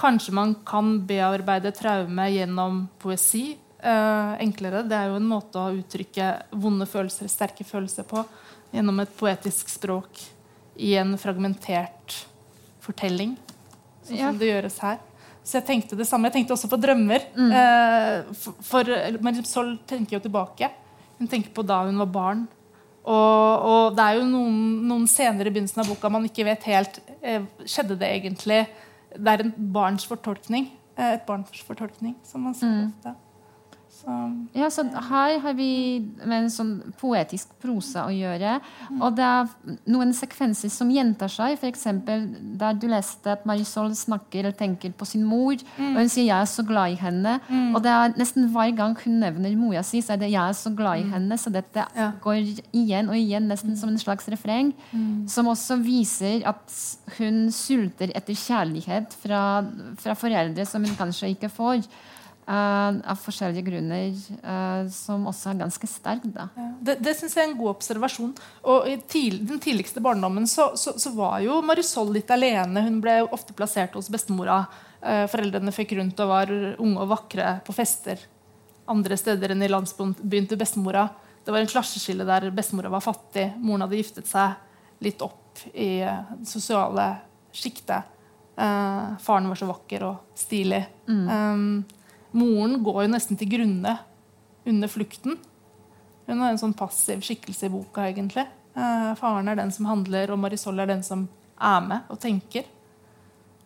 Kanskje man kan bearbeide traume gjennom poesi. Eh, enklere. Det er jo en måte å uttrykke vonde følelser, sterke følelser på gjennom et poetisk språk i en fragmentert fortelling, sånn ja. som det gjøres her. Så jeg tenkte det samme. Jeg tenkte også på drømmer. Mm. Eh, for, for Marie Sol tenker jo tilbake. Hun tenker på da hun var barn. Og, og det er jo noen, noen, scener i begynnelsen av boka man ikke vet helt eh, Skjedde det egentlig det er en barns fortolkning. Eh, et barns fortolkning, som man sier mm. ofte. Så, ja, så her har vi med en sånn poetisk prosa å gjøre. Mm. Og det er noen sekvenser som gjentar seg. F.eks. der du leste at Marisol snakker eller tenker på sin mor. Mm. Og hun sier 'jeg er så glad i henne'. Mm. Og det er nesten hver gang hun nevner mora si, så er det 'jeg er så glad i mm. henne'. Så dette ja. går igjen og igjen, nesten som en slags refreng. Mm. Som også viser at hun sulter etter kjærlighet fra, fra foreldre som hun kanskje ikke får. Eh, av forskjellige grunner, eh, som også er ganske sterk. da. Det, det synes jeg er en god observasjon. Og I tidlig, den tidligste barndommen så, så, så var jo Marisol litt alene. Hun ble ofte plassert hos bestemora. Eh, foreldrene fikk rundt og var unge og vakre på fester andre steder enn i landsbyen til bestemora. Det var en klasseskille der bestemora var fattig. Moren hadde giftet seg litt opp i det sosiale sjiktet. Faren var så vakker og stilig. Um, moren går jo nesten til grunne under flukten. Hun er en sånn passiv skikkelse i boka, egentlig. Eh, faren er den som handler, og Marisol er den som er med og tenker.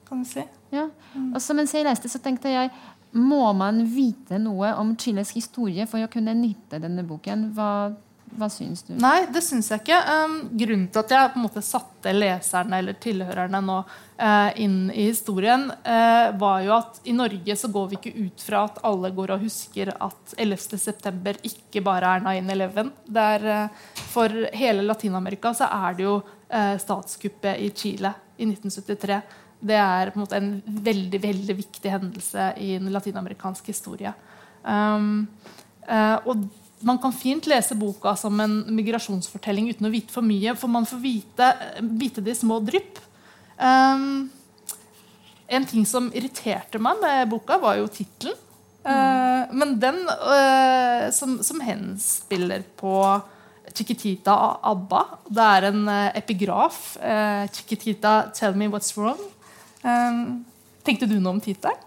Kan du si. Ja. Og så mens jeg leste, så tenkte jeg må man vite noe om Chiles historie for å kunne nytte denne boken? Hva, hva syns du? Nei, det syns jeg ikke. Um, grunnen til at jeg på en måte satte leserne eller tilhørerne nå uh, inn i historien, uh, var jo at i Norge så går vi ikke ut fra at alle går og husker at 11.9. ikke bare er 9-11. Uh, for hele Latin-Amerika så er det jo eh, statskuppet i Chile i 1973. Det er på en måte en veldig veldig viktig hendelse i den latinamerikanske historie. Um, eh, og man kan fint lese boka som en migrasjonsfortelling uten å vite for mye, for man får vite, vite det i små drypp. Um, en ting som irriterte meg med boka, var jo tittelen. Eh, men den uh, som, som henspiller på Chiquitita Abba. Det er en uh, epigraf. Chiquitita, tell me what's wrong. Um, tenkte du noe om tittelen?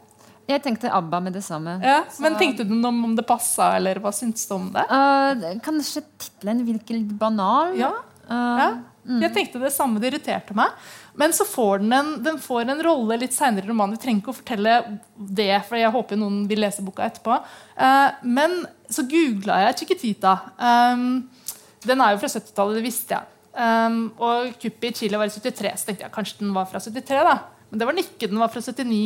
Jeg tenkte ABBA med det samme. Ja, men tenkte du noe om det passa, eller hva syntes du om det? Uh, kanskje tittelen virker litt banal? Ja, Uh, ja. Jeg tenkte det samme, det irriterte meg. Men så får den en, den får en rolle litt seinere i romanen. Vi trenger ikke å fortelle det, for jeg håper noen vil lese boka etterpå. Uh, men så googla jeg Chiquitita. Um, den er jo fra 70-tallet, det visste jeg. Um, og kuppet i Chile var i 73, så tenkte jeg kanskje den var fra 73. da. Men det var den ikke, den var fra 79.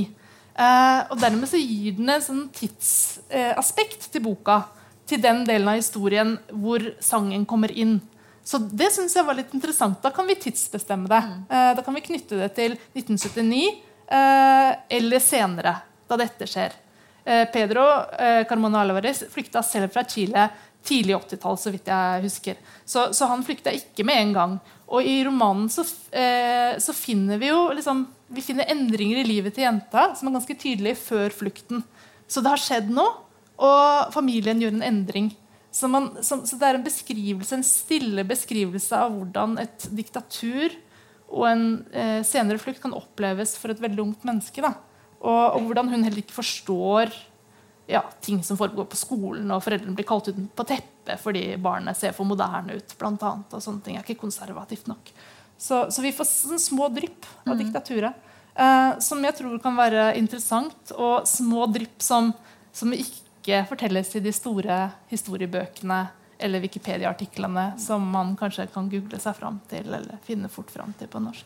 Eh, og dermed så gir den en sånn tidsaspekt til boka. Til den delen av historien hvor sangen kommer inn. Så det synes jeg var litt interessant. Da kan vi tidsbestemme det. Eh, da kan vi knytte det til 1979 eh, eller senere, da dette skjer. Eh, Pedro eh, Carmona Alvarez flykta selv fra Chile tidlig 80-tall, så vidt jeg husker. Så, så han flykta ikke med en gang. Og i romanen så, eh, så finner vi jo liksom, vi finner endringer i livet til jenta som er ganske tydelige før flukten. Så det har skjedd noe, og familien gjør en endring. Så, man, så, så det er en beskrivelse, en stille beskrivelse av hvordan et diktatur og en eh, senere flukt kan oppleves for et veldig ungt menneske. Og, og hvordan hun heller ikke forstår ja, ting som foregår på skolen, og foreldrene blir kalt ut på teppet fordi barnet ser for moderne ut. Blant annet, og sånne ting er ikke konservativt nok. Så, så vi får sånne små drypp av diktaturet. Eh, som jeg tror kan være interessant, og små drypp som, som ikke fortelles i de store historiebøkene eller Wikipedia-artiklene som man kanskje kan google seg fram til eller finne fort fram til på norsk.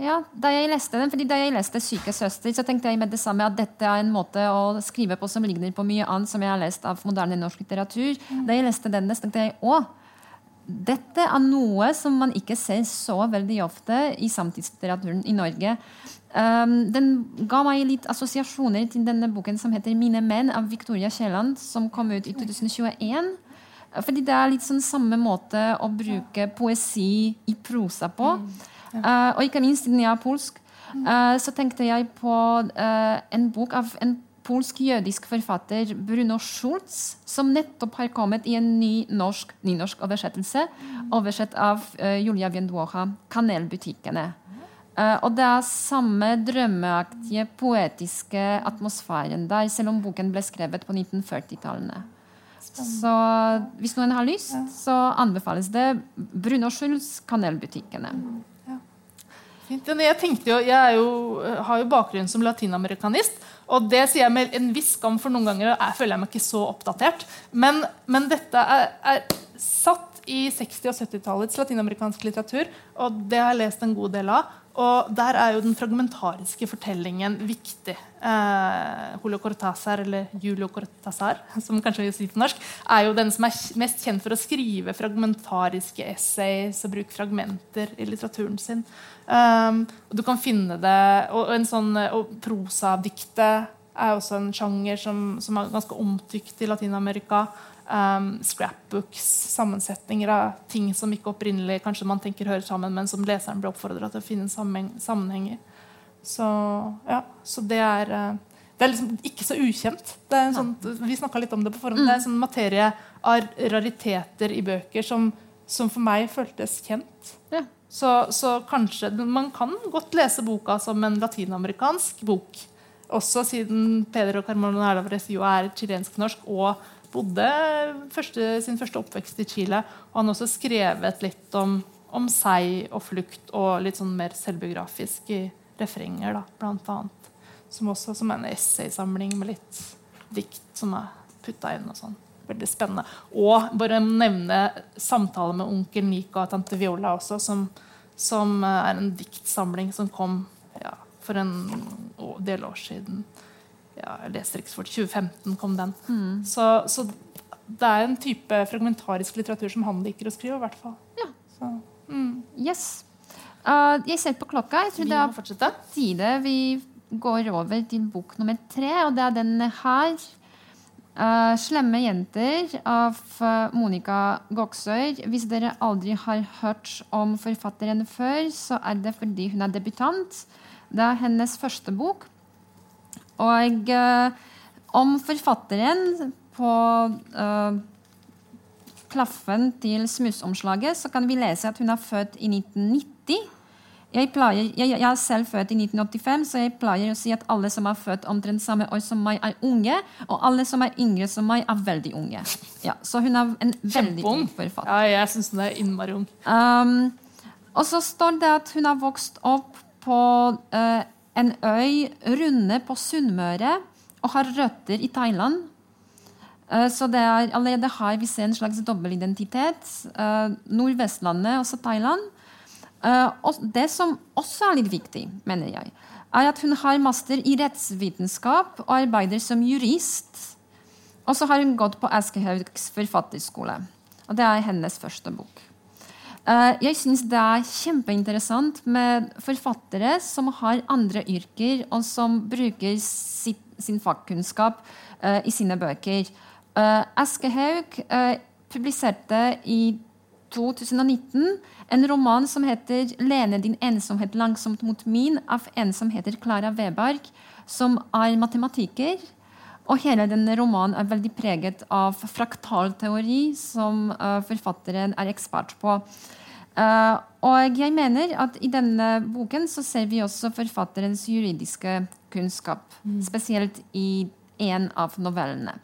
Ja, da jeg leste den, fordi da jeg leste 'Syke søster', så tenkte jeg med det samme at dette er en måte å skrive på som ligner på mye annet som jeg har lest av moderne norsk litteratur. Da jeg leste denne, så tenkte jeg å, dette er noe som man ikke ser så veldig ofte i samtidslitteraturen i Norge. Um, den ga meg litt assosiasjoner til denne boken som heter 'Mine menn' av Victoria Kielland, som kom ut i 2021. Fordi det er litt sånn samme måte å bruke poesi i prosa på. Uh, og ikke minst siden jeg er polsk, uh, så tenkte jeg på uh, en bok av en polsk-jødisk forfatter, Bruno Schultz, som nettopp har kommet i en ny norsk nynorsk oversettelse, oversett av Julia Vienduoha, 'Kanelbutikkene'. og det er samme drømmeaktige, poetiske atmosfæren der, selv om boken ble skrevet på 1940-tallene. Så hvis noen har lyst, så anbefales det Bruno Schultz, 'Kanelbutikkene'. Jeg, jo, jeg jo, har jo bakgrunn som latinamerikanist. Og det sier jeg med en viss skam, for noen ganger jeg føler jeg meg ikke så oppdatert. Men, men dette er, er, satt i 60- og 70-tallets latinamerikansk litteratur, og det har jeg lest en god del av. Og der er jo den fragmentariske fortellingen viktig. Eh, Julio Cortázar, eller Julio Cortázar, som kanskje vil si på norsk, er jo den som er mest kjent for å skrive fragmentariske essays og bruke fragmenter i litteraturen sin. Um, og du kan finne det og, og en sånn og prosadiktet er også en sjanger som, som er ganske omtykt i Latin-Amerika. Um, scrapbooks, sammensetninger av ting som ikke opprinnelig kanskje man tenker hører sammen, men som leseren blir oppfordra til å finne sammenheng, sammenhenger. Så, ja, så det er uh, det er liksom ikke så ukjent. Sånn, vi snakka litt om det på forhånd. Det er en sånn materie av rariteter i bøker som, som for meg føltes kjent. Ja. Så, så, kanskje Man kan godt lese boka som en latinamerikansk bok. Også siden Pedro Carmona Herdavrez jo er chilensk-norsk og bodde første, sin første oppvekst i Chile. Og han har også skrevet litt om, om seg og flukt og litt sånn mer selvbiografiske refrenger, da, blant annet. Som også som en essaysamling med litt dikt som er putta inn. og sånn. Veldig spennende. Og bare nevne samtale med onkel Nico og tante Viola også, som, som er en diktsamling som kom ja, for en del år siden ja, jeg leser ikke så fort. 2015 kom den. Mm. Så, så, det er en type fragmentarisk litteratur som han liker å skrive. i hvert fall. Ja. Så, mm. Yes. Uh, jeg ser på klokka. Jeg tror vi det er på tide vi går over til bok nummer tre, og det er den her. Uh, 'Slemme jenter' av uh, Monica Goksøyr. Hvis dere aldri har hørt om forfatteren før, så er det fordi hun er debutant. Det er hennes første bok. Og uh, om forfatteren på uh, klaffen til smussomslaget så kan vi lese at hun er født i 1990. Jeg, pleier, jeg, jeg, er selv født i 1985, så jeg pleier å si at alle som er født omtrent samme år som meg, er unge. Og alle som er yngre som meg, er veldig unge. Ja, så hun er en veldig ung forfatter. Ja, jeg syns hun er innmari ung. Um, og så står det at hun har vokst opp på uh, en øy runde på Sunnmøre og har røtter i Thailand. Eh, så det er, allerede her vi ser en slags dobbeltidentitet. Uh, Nordvestlandet, også Thailand. Og det som også er litt viktig, mener jeg, er at hun har master i rettsvitenskap og arbeider som jurist. Og så har hun gått på Aschehougs forfatterskole. Og det er hennes første bok. Eh, jeg syns det er kjempeinteressant med forfattere som har andre yrker, og som bruker sitt, sin fagkunnskap uh, i sine bøker. Uh, Aschehoug uh, publiserte i 2019 en roman som heter 'Lene din ensomhet langsomt mot min', av en som heter Klara Weberg, som er matematiker. Og hele denne romanen er veldig preget av fraktalteori, som uh, forfatteren er ekspert på. Uh, og jeg mener at i denne boken så ser vi også forfatterens juridiske kunnskap. Mm. Spesielt i en av novellene.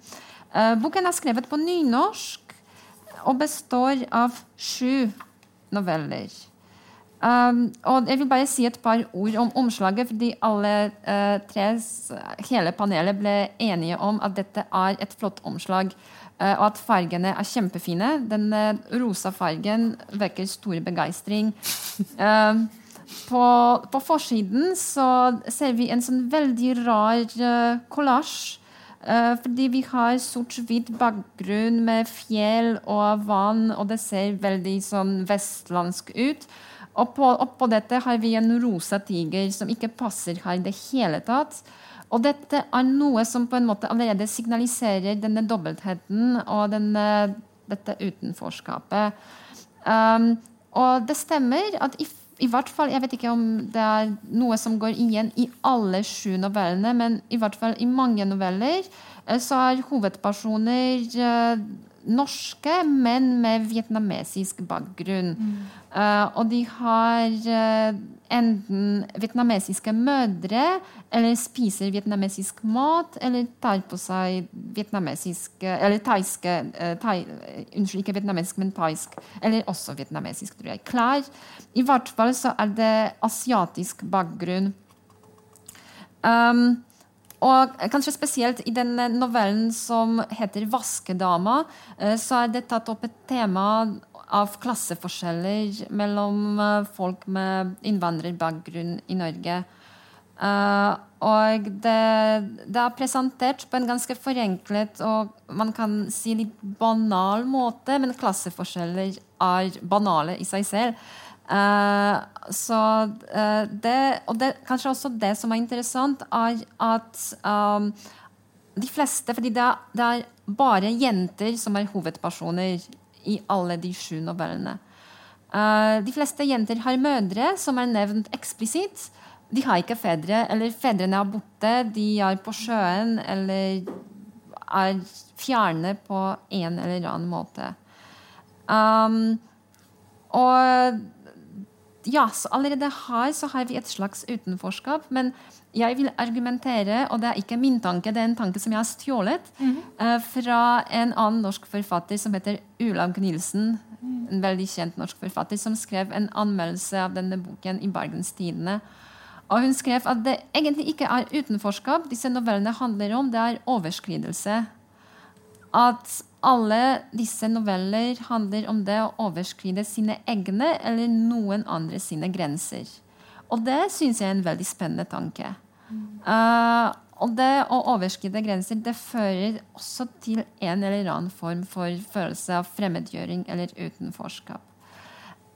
Uh, boken er skrevet på nynorsk og består av sju noveller. Um, og jeg vil bare si et par ord om omslaget, fordi alle uh, tre, hele panelet ble enige om at dette er et flott omslag. Uh, og at fargene er kjempefine. Den uh, rosa fargen vekker stor begeistring. på, på, forsiden så ser vi en sånn veldig rar kollasj. Fordi vi har sort-hvit bakgrunn med fjell og vann, og det ser veldig sånn vestlandsk ut. Og på, oppå dette har vi en rosa tiger som ikke passer her i det hele tatt. Og dette er noe som på en måte allerede signaliserer denne dobbeltheten og denne, dette utenforskapet. Um, og det stemmer at i, i, hvert fall Jeg vet ikke om det er noe som går igjen i alle sju novellene, men i hvert fall i mange noveller eh, så er hovedpersoner uh, norske, men med vietnamesisk bakgrunn. Mm. Uh, og de har uh, enten vietnamesiske mødre, eller spiser vietnamesisk mat, eller tar på seg vietnamesisk Eller thaiske uh, thai, Unnskyld, ikke vietnamesisk, men thaisk. Eller også vietnamesisk, tror jeg. Klær. I hvert fall så er det asiatisk bakgrunn. Um, og kanskje spesielt i den novellen som heter 'Vaskedama', så er det tatt opp et tema av klasseforskjeller mellom eh, folk med innvandrerbakgrunn i Norge. Og det, det, er presentert på en ganske forenklet og man kan si litt banal måte, men klasseforskjeller er banale i seg selv. Uh, så uh, det, og det, kanskje også det som er interessant, er at um, de fleste fordi det er, det er, bare jenter som er hovedpersoner i alle de sju novellene. Uh, de fleste jenter har mødre som er nevnt eksplisitt. De har ikke fedre, eller fedrene er borte, de er på sjøen eller er fjerne på en eller annen måte. Um, og ja, så allerede her så har vi et slags utenforskap. Men jeg vil argumentere, og det er ikke min tanke, det er en tanke som jeg har stjålet mm -hmm. uh, fra en annen norsk forfatter som heter Ulaug Nilsen. Mm. En veldig kjent norsk forfatter som skrev en anmeldelse av denne boken i Bergens Tidende. Og hun skrev at det egentlig ikke er utenforskap disse novellene handler om, det er overskridelse. At alle disse noveller handler om det å overskride sine egne eller noen andre sine grenser. Og det syns jeg er en veldig spennende tanke. Uh, og det å overskride grenser det fører også til en eller annen form for følelse av fremmedgjøring eller utenforskap.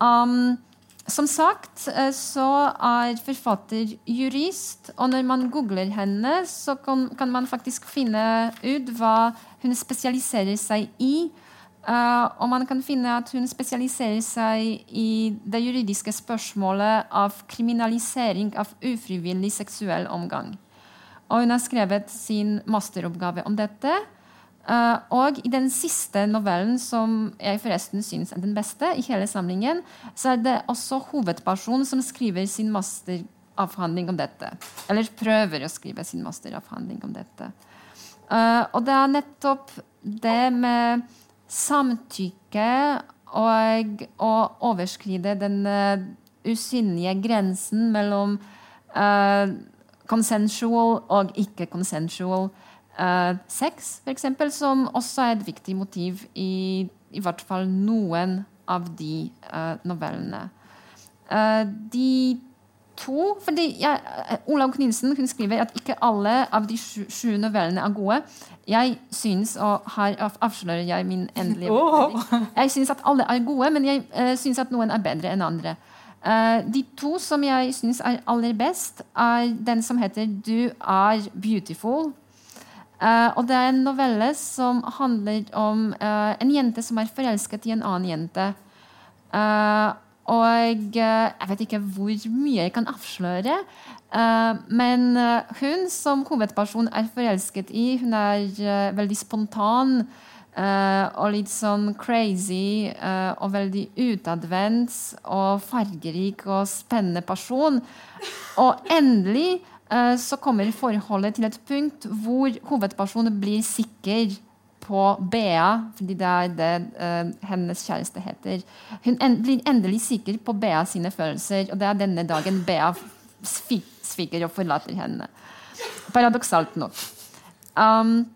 Um, som sagt eh, så er forfatter jurist, og når man googler henne, så kan, kan man faktisk finne ut hva hun spesialiserer seg i. Uh, og man kan finne at hun spesialiserer seg i det juridiske spørsmålet av kriminalisering av ufrivillig seksuell omgang. Og hun har skrevet sin masteroppgave om dette. Uh, og i den siste novellen, som jeg forresten syns er den beste, i hele samlingen, så er det også hovedpersonen som skriver sin masteravhandling om dette. Eller prøver å skrive sin masteravhandling om dette. Uh, og det er nettopp det med samtykke og å overskride den uh, usynlige grensen mellom consensual og ikke-consensual uh, sex, f.eks., som også er et viktig motiv i i hvert fall noen av de uh, novellene. Uh, de to fordi jeg, Olav Knutsen skriver at ikke alle av de sju, sju novellene er gode. Jeg syns, og her avslører jeg min endelige oh. Jeg syns at alle er gode, men jeg uh, syns at noen er bedre enn andre. Uh, de to som jeg syns er aller best, er den som heter 'Du er beautiful', Uh, og det er en novelle som handler om uh, en jente som er forelsket i en annen jente. Uh, og jeg vet ikke hvor mye jeg kan avsløre. men hun som hovedperson er forelsket i, hun er veldig spontan. og litt sånn crazy og veldig utadvendt og fargerik og spennende person. Og endelig så kommer forholdet til et punkt hvor hovedpersonen blir sikker på Bea, fordi det er det uh, hennes kjæreste heter. Hun en, blir endelig sikker på Bea sine følelser, og det er denne dagen Bea sviker og forlater henne. Paradoksalt nok. Um,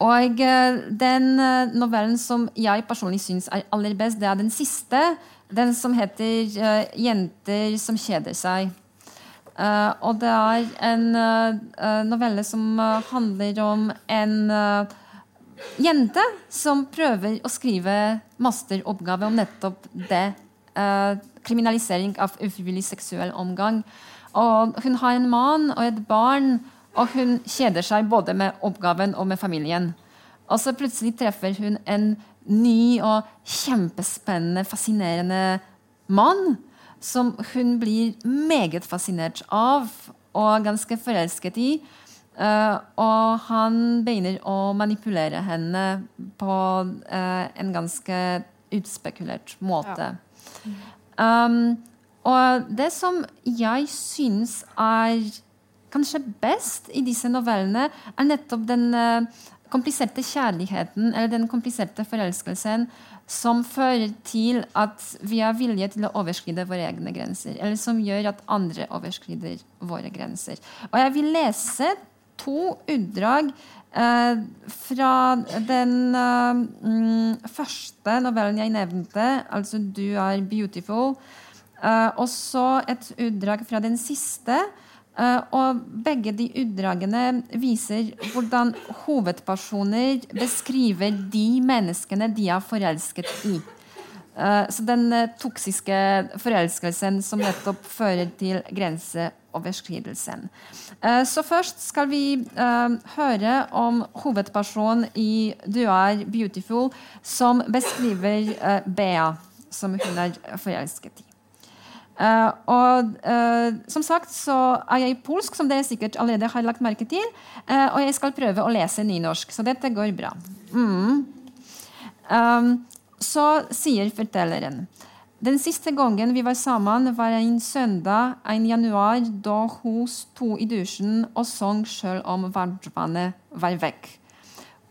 og uh, den novellen som jeg personlig syns er aller best, det er den siste. Den som heter 'Jenter som kjeder seg'. Uh, og det er en uh, novelle som uh, handler om en jente som prøver å skrive masteroppgave om nettopp det. kriminalisering av ufrivillig seksuell omgang. Og hun har en mann og et barn, og hun kjeder seg både med oppgaven og med familien. Og så plutselig treffer hun en ny og kjempespennende, fascinerende mann som hun blir meget fascinert av og ganske forelsket i. Uh, og han begynner å manipulere henne på uh, en ganske utspekulert måte. Ja. Um, og det som jeg syns er kanskje best i disse novellene, er nettopp den uh, kompliserte kjærligheten eller den kompliserte forelskelsen som fører til at vi er villige til å overskride våre egne grenser. Eller som gjør at andre overskrider våre grenser. Og jeg vil lese to utdrag eh, fra den eh, første novellen jeg nevnte, altså 'Du er beautiful', eh, og så et utdrag fra den siste. Uh, og begge de utdragene viser hvordan hovedpersoner beskriver de menneskene de er forelsket i. Eh, så den eh, toksiske forelskelsen som nettopp fører til grenseoverskridelsen. Eh, så først skal vi eh, høre om hovedpersonen i 'Du er beautiful', som beskriver eh, Bea, som hun er forelsket i. Uh, og uh, som sagt så er jeg polsk, som dere sikkert allerede har lagt merke til. Uh, og jeg skal prøve å lese nynorsk, så dette går bra. Mm. Um, så sier fortelleren Den siste gangen vi var sammen, var en søndag en januar da hun sto i dusjen og sang sjøl om varmtvannet var vekk.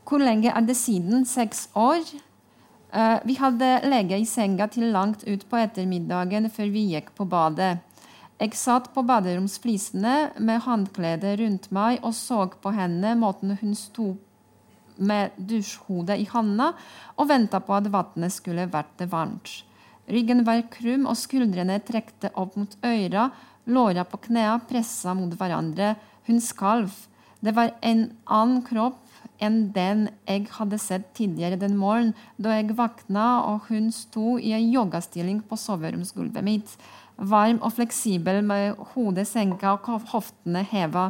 Hvor lenge er det siden? Seks år? Uh, vi hadde lege i senga til langt ut på ettermiddagen før vi gikk på badet. Jeg satt på baderomsflisene med håndkledet rundt meg og så på henne måten hun sto med dusjhodet i handa og venta på at vannet skulle vært varmt. Ryggen var krum, og skuldrene trekte opp mot øra, låra på knærne pressa mot hverandre. Hun skalv. Det var en annen kropp enn den jeg hadde sett tidligere den morgenen da jeg våkna og hun sto i en yogastilling på soveromsgulvet mitt, varm og fleksibel med hodet senka og hoftene heva.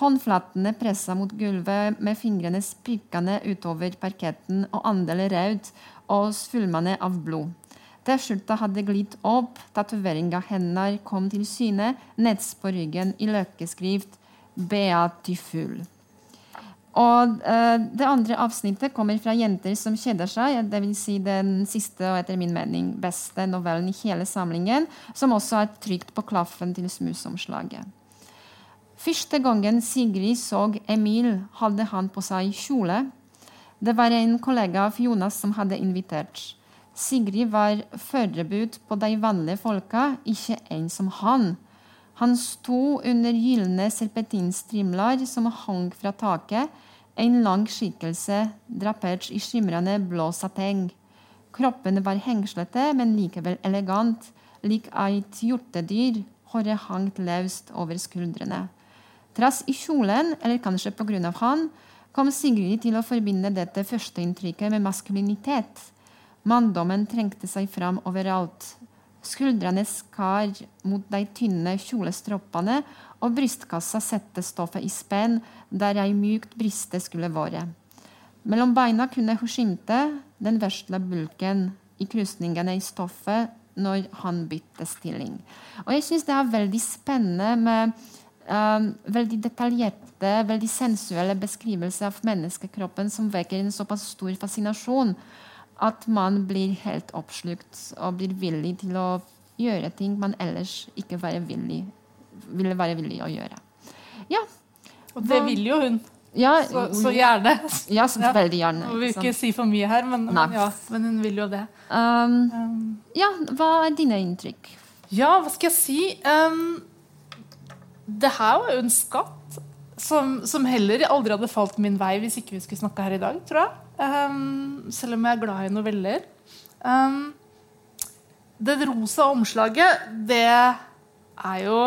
Håndflatene pressa mot gulvet med fingrene spikkende utover parketten og andelen rød og svulmende av blod. T-skjorta hadde glidd opp, tatoveringa hennes kom til syne neds på ryggen i løkkeskrift Beatiful. Og uh, Det andre avsnittet kommer fra 'Jenter som kjeder seg', dvs. Si den siste og etter min mening beste novellen i hele samlingen, som også er trykt på klaffen til smusomslaget. Første gangen Sigrid så Emil, hadde han på seg kjole. Det var en kollega av Jonas som hadde invitert. Sigrid var forberedt på de vanlige folka, ikke en som han. Han sto under gylne serpentinstrimler som hang fra taket, en lang skikkelse drapert i skimrende blå sateng. Kroppen var hengslete, men likevel elegant, lik et hjortedyr, håret hang løst over skuldrene. Trass i kjolen, eller kanskje på grunn av han, kom Sigrid til å forbinde dette førsteinntrykket med maskulinitet. Manndommen trengte seg fram overalt. Skuldrene skar mot de tynne kjolestroppene, og brystkassa sette stoffet i spenn der ei mykt briste skulle være. Mellom beina kunne hun skimte den vesle bulken i krusningene i stoffet når han bytte stilling. Og jeg syns det er veldig spennende med um, veldig detaljerte, veldig sensuelle beskrivelser av menneskekroppen som vekker en såpass stor fascinasjon at man blir helt oppslukt og blir villig til å gjøre ting man ellers ikke være villig, ville være villig å gjøre. Ja. Og det vil jo hun. Ja, Så, så gjerne. ja, så veldig gjerne. Vi vil ikke ikke si for mye her, men, men, ja, men hun vil jo det. Um, Um, ja, hva er dine inntrykk? ja, hva skal jeg si? Um, det her var jo en skatt som, som heller aldri hadde falt min vei hvis ikke vi skulle snakke her i dag, tror jeg. Um, selv om jeg er glad i noveller. Um, det rosa omslaget, det er jo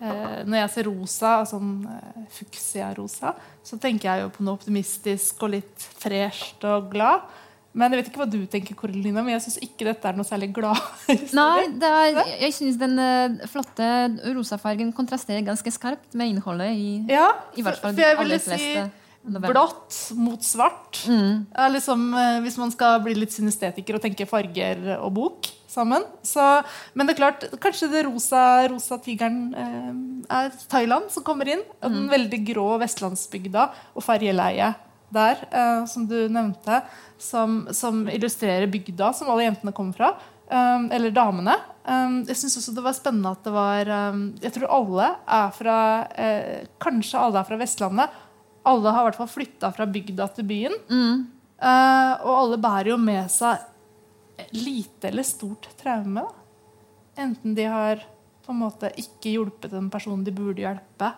eh, Når jeg ser rosa, sånn eh, fuksia-rosa, så tenker jeg jo på noe optimistisk og litt fresht og glad. Men jeg vet ikke hva du tenker, Coralina men jeg syns ikke dette er noe særlig glad. Nei, det er, jeg syns den eh, flotte rosafargen kontrasterer ganske skarpt med innholdet i, Ja, i hvert fall for jeg de ville aller si. Blått mot svart. Mm. liksom, eh, hvis man skal bli litt synestetiker og tenke farger og bok sammen. Så, men det er klart, kanskje det rosa, rosa tigeren eh, er Thailand som kommer inn. Og den veldig grå vestlandsbygda og fargeleiet der, eh, som du nevnte, som, som illustrerer bygda som alle jentene kommer fra. eh, eller damene. Eh, jeg syns også det var spennende at det var eh, Jeg tror alle er fra eh, Kanskje alle er fra Vestlandet. Alle har i hvert fall flytta fra bygda til byen. Mm. Uh, og alle bærer jo med seg lite eller stort traume. Da. Enten de har på en måte ikke hjulpet den personen de burde hjelpe,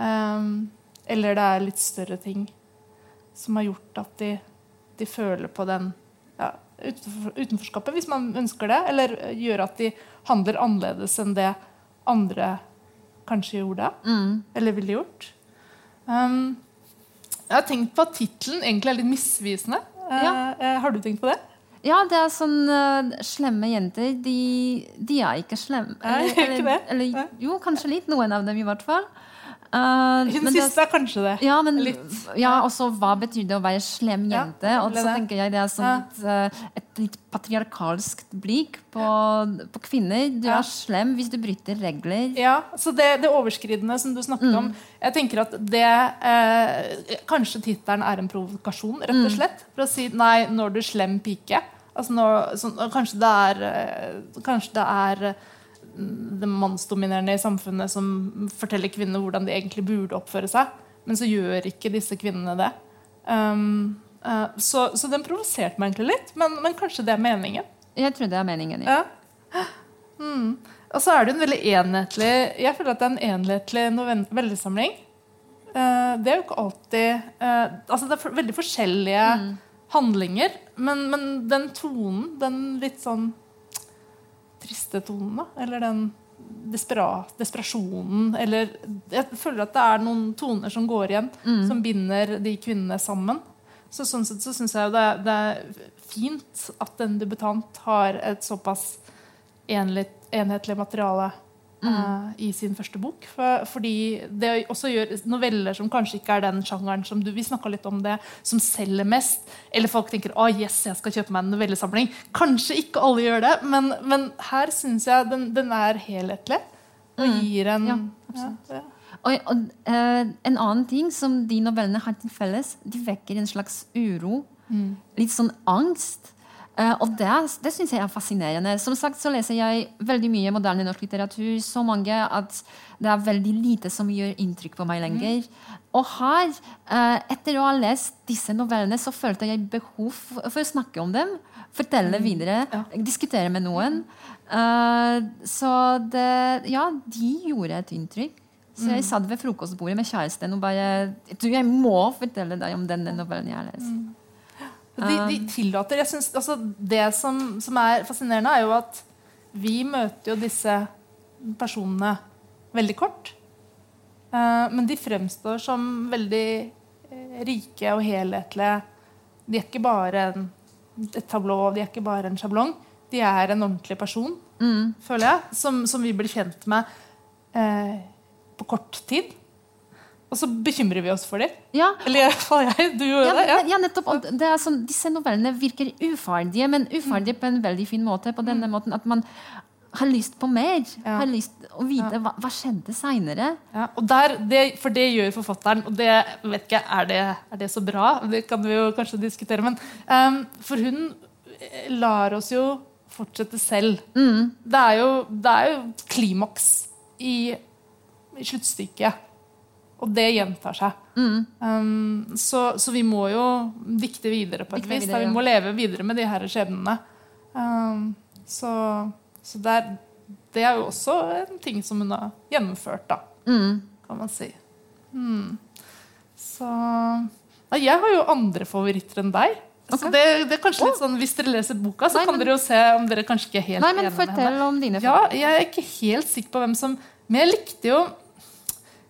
um, eller det er litt større ting som har gjort at de, de føler på den ja, utenfor, utenforskapet, hvis man ønsker det, eller gjør at de handler annerledes enn det andre kanskje gjorde, Mm. eller ville gjort. Um, jeg har tenkt på at tittelen egentlig er litt misvisende. Eh, Ja. Uh, har du tenkt på det? Ja, det er sånn uh, slemme jenter. De, de er ikke slemme. Nei, Eller, ikke det. eller, eller, jo, kanskje litt. Noen av dem, i hvert fall. Uh, Hun men det er- er kanskje det. Ja, men ja, også hva betyr det å være slem Ja, jente? og så er tenker jeg det er sånn et, eh, et litt patriarkalsk blikk på, på kvinner. Du Ja. er slem hvis du bryter regler. Ja, så det, det overskridende som du snakket om Jeg tenker at det eh, Kanskje tittelen er en provokasjon, rett og slett. For å si nei, når du slem pike. Altså når, så, kanskje det er Kanskje det er det mannsdominerende i samfunnet som forteller kvinner hvordan de egentlig burde oppføre seg. Men så gjør ikke disse kvinnene det. Um, uh, så, så den provoserte meg egentlig litt, men, men kanskje det er meningen. Jeg tror det er meningen. Ja. Ja. Mm. Og så er det en veldig enhetlig Jeg føler at det er en enhetlig novellesamling. Uh, det er jo ikke alltid uh, Altså det er for, veldig forskjellige handlinger, men, men den tonen, den litt sånn triste tonen, da, eller den desperasjonen, eller Jeg føler at det er noen toner som går igjen, som binder de kvinnene sammen. Så sånn sett så syns jeg det, er- det er fint at en debutant har et såpass enlig, enhetlig materiale eh, i sin første bok. For, fordi det også gjør noveller som kanskje ikke er den sjangeren som du Vi litt om det, som selger mest. Eller folk tenker å yes, jeg skal kjøpe meg en novellesamling. Kanskje ikke alle gjør det, men, men her syns jeg den, den er helhetlig. Og gir en Ja, ja, ja. Og, og uh, en annen ting som de novellene har til felles, de vekker en slags uro. Litt sånn angst. Eh, og det, det syns jeg er fascinerende. Som sagt så leser jeg veldig mye moderne norsk litteratur. Så mange at det er veldig lite som gjør inntrykk på meg lenger. Og her, eh, etter å ha lest disse novellene, så følte jeg behov for, å snakke om dem. Fortelle videre. Diskutere med noen. Eh, så det Ja, de gjorde et inntrykk. Så jeg satt ved frokostbordet med kjæresten og bare Du, jeg må fortelle deg om denne novellen jeg har lest. De, de tillater jeg synes, altså Det som, som er fascinerende, er jo at vi møter jo disse personene veldig kort. Uh, men de fremstår som veldig eh, rike og helhetlige. De er ikke bare en, et tablå, de er ikke bare en sjablong. De er en ordentlig person, føler jeg, som, som vi blir kjent med uh, på kort tid. Og så bekymrer vi oss for dem. Ja, Eller i hvert fall jeg. Du gjør ja, det? Ja. ja, nettopp. Sånn, disse novellene virker uferdige, men uferdige på en veldig fin måte. På denne måten at man har lyst på mer. Har lyst å vite hva, hva skjedde seinere. For det gjør forfatteren, og det vet ikke, er det, er det så bra? Det kan vi jo kanskje diskutere. Men, um, for hun eh, lar oss jo fortsette selv. Det, er jo, det er jo klimaks i, i sluttstykket. Og det gjentar seg. Um, så, så vi må jo dikte videre på et Dikte vis. videre, da. Vi må leve videre med de her skjebnene. Um, så så det, er, det er jo også en ting som hun har gjennomført, da, kan man si. Mm. Så Nei, Jeg har jo andre favoritter enn deg. Så det, det er kanskje litt sånn, Hvis dere leser boka, så Nei, kan men- dere jo se om dere kanskje ikke er helt Nei, men fortell om dine Ja, jeg er ikke helt sikker på hvem som Men jeg likte jo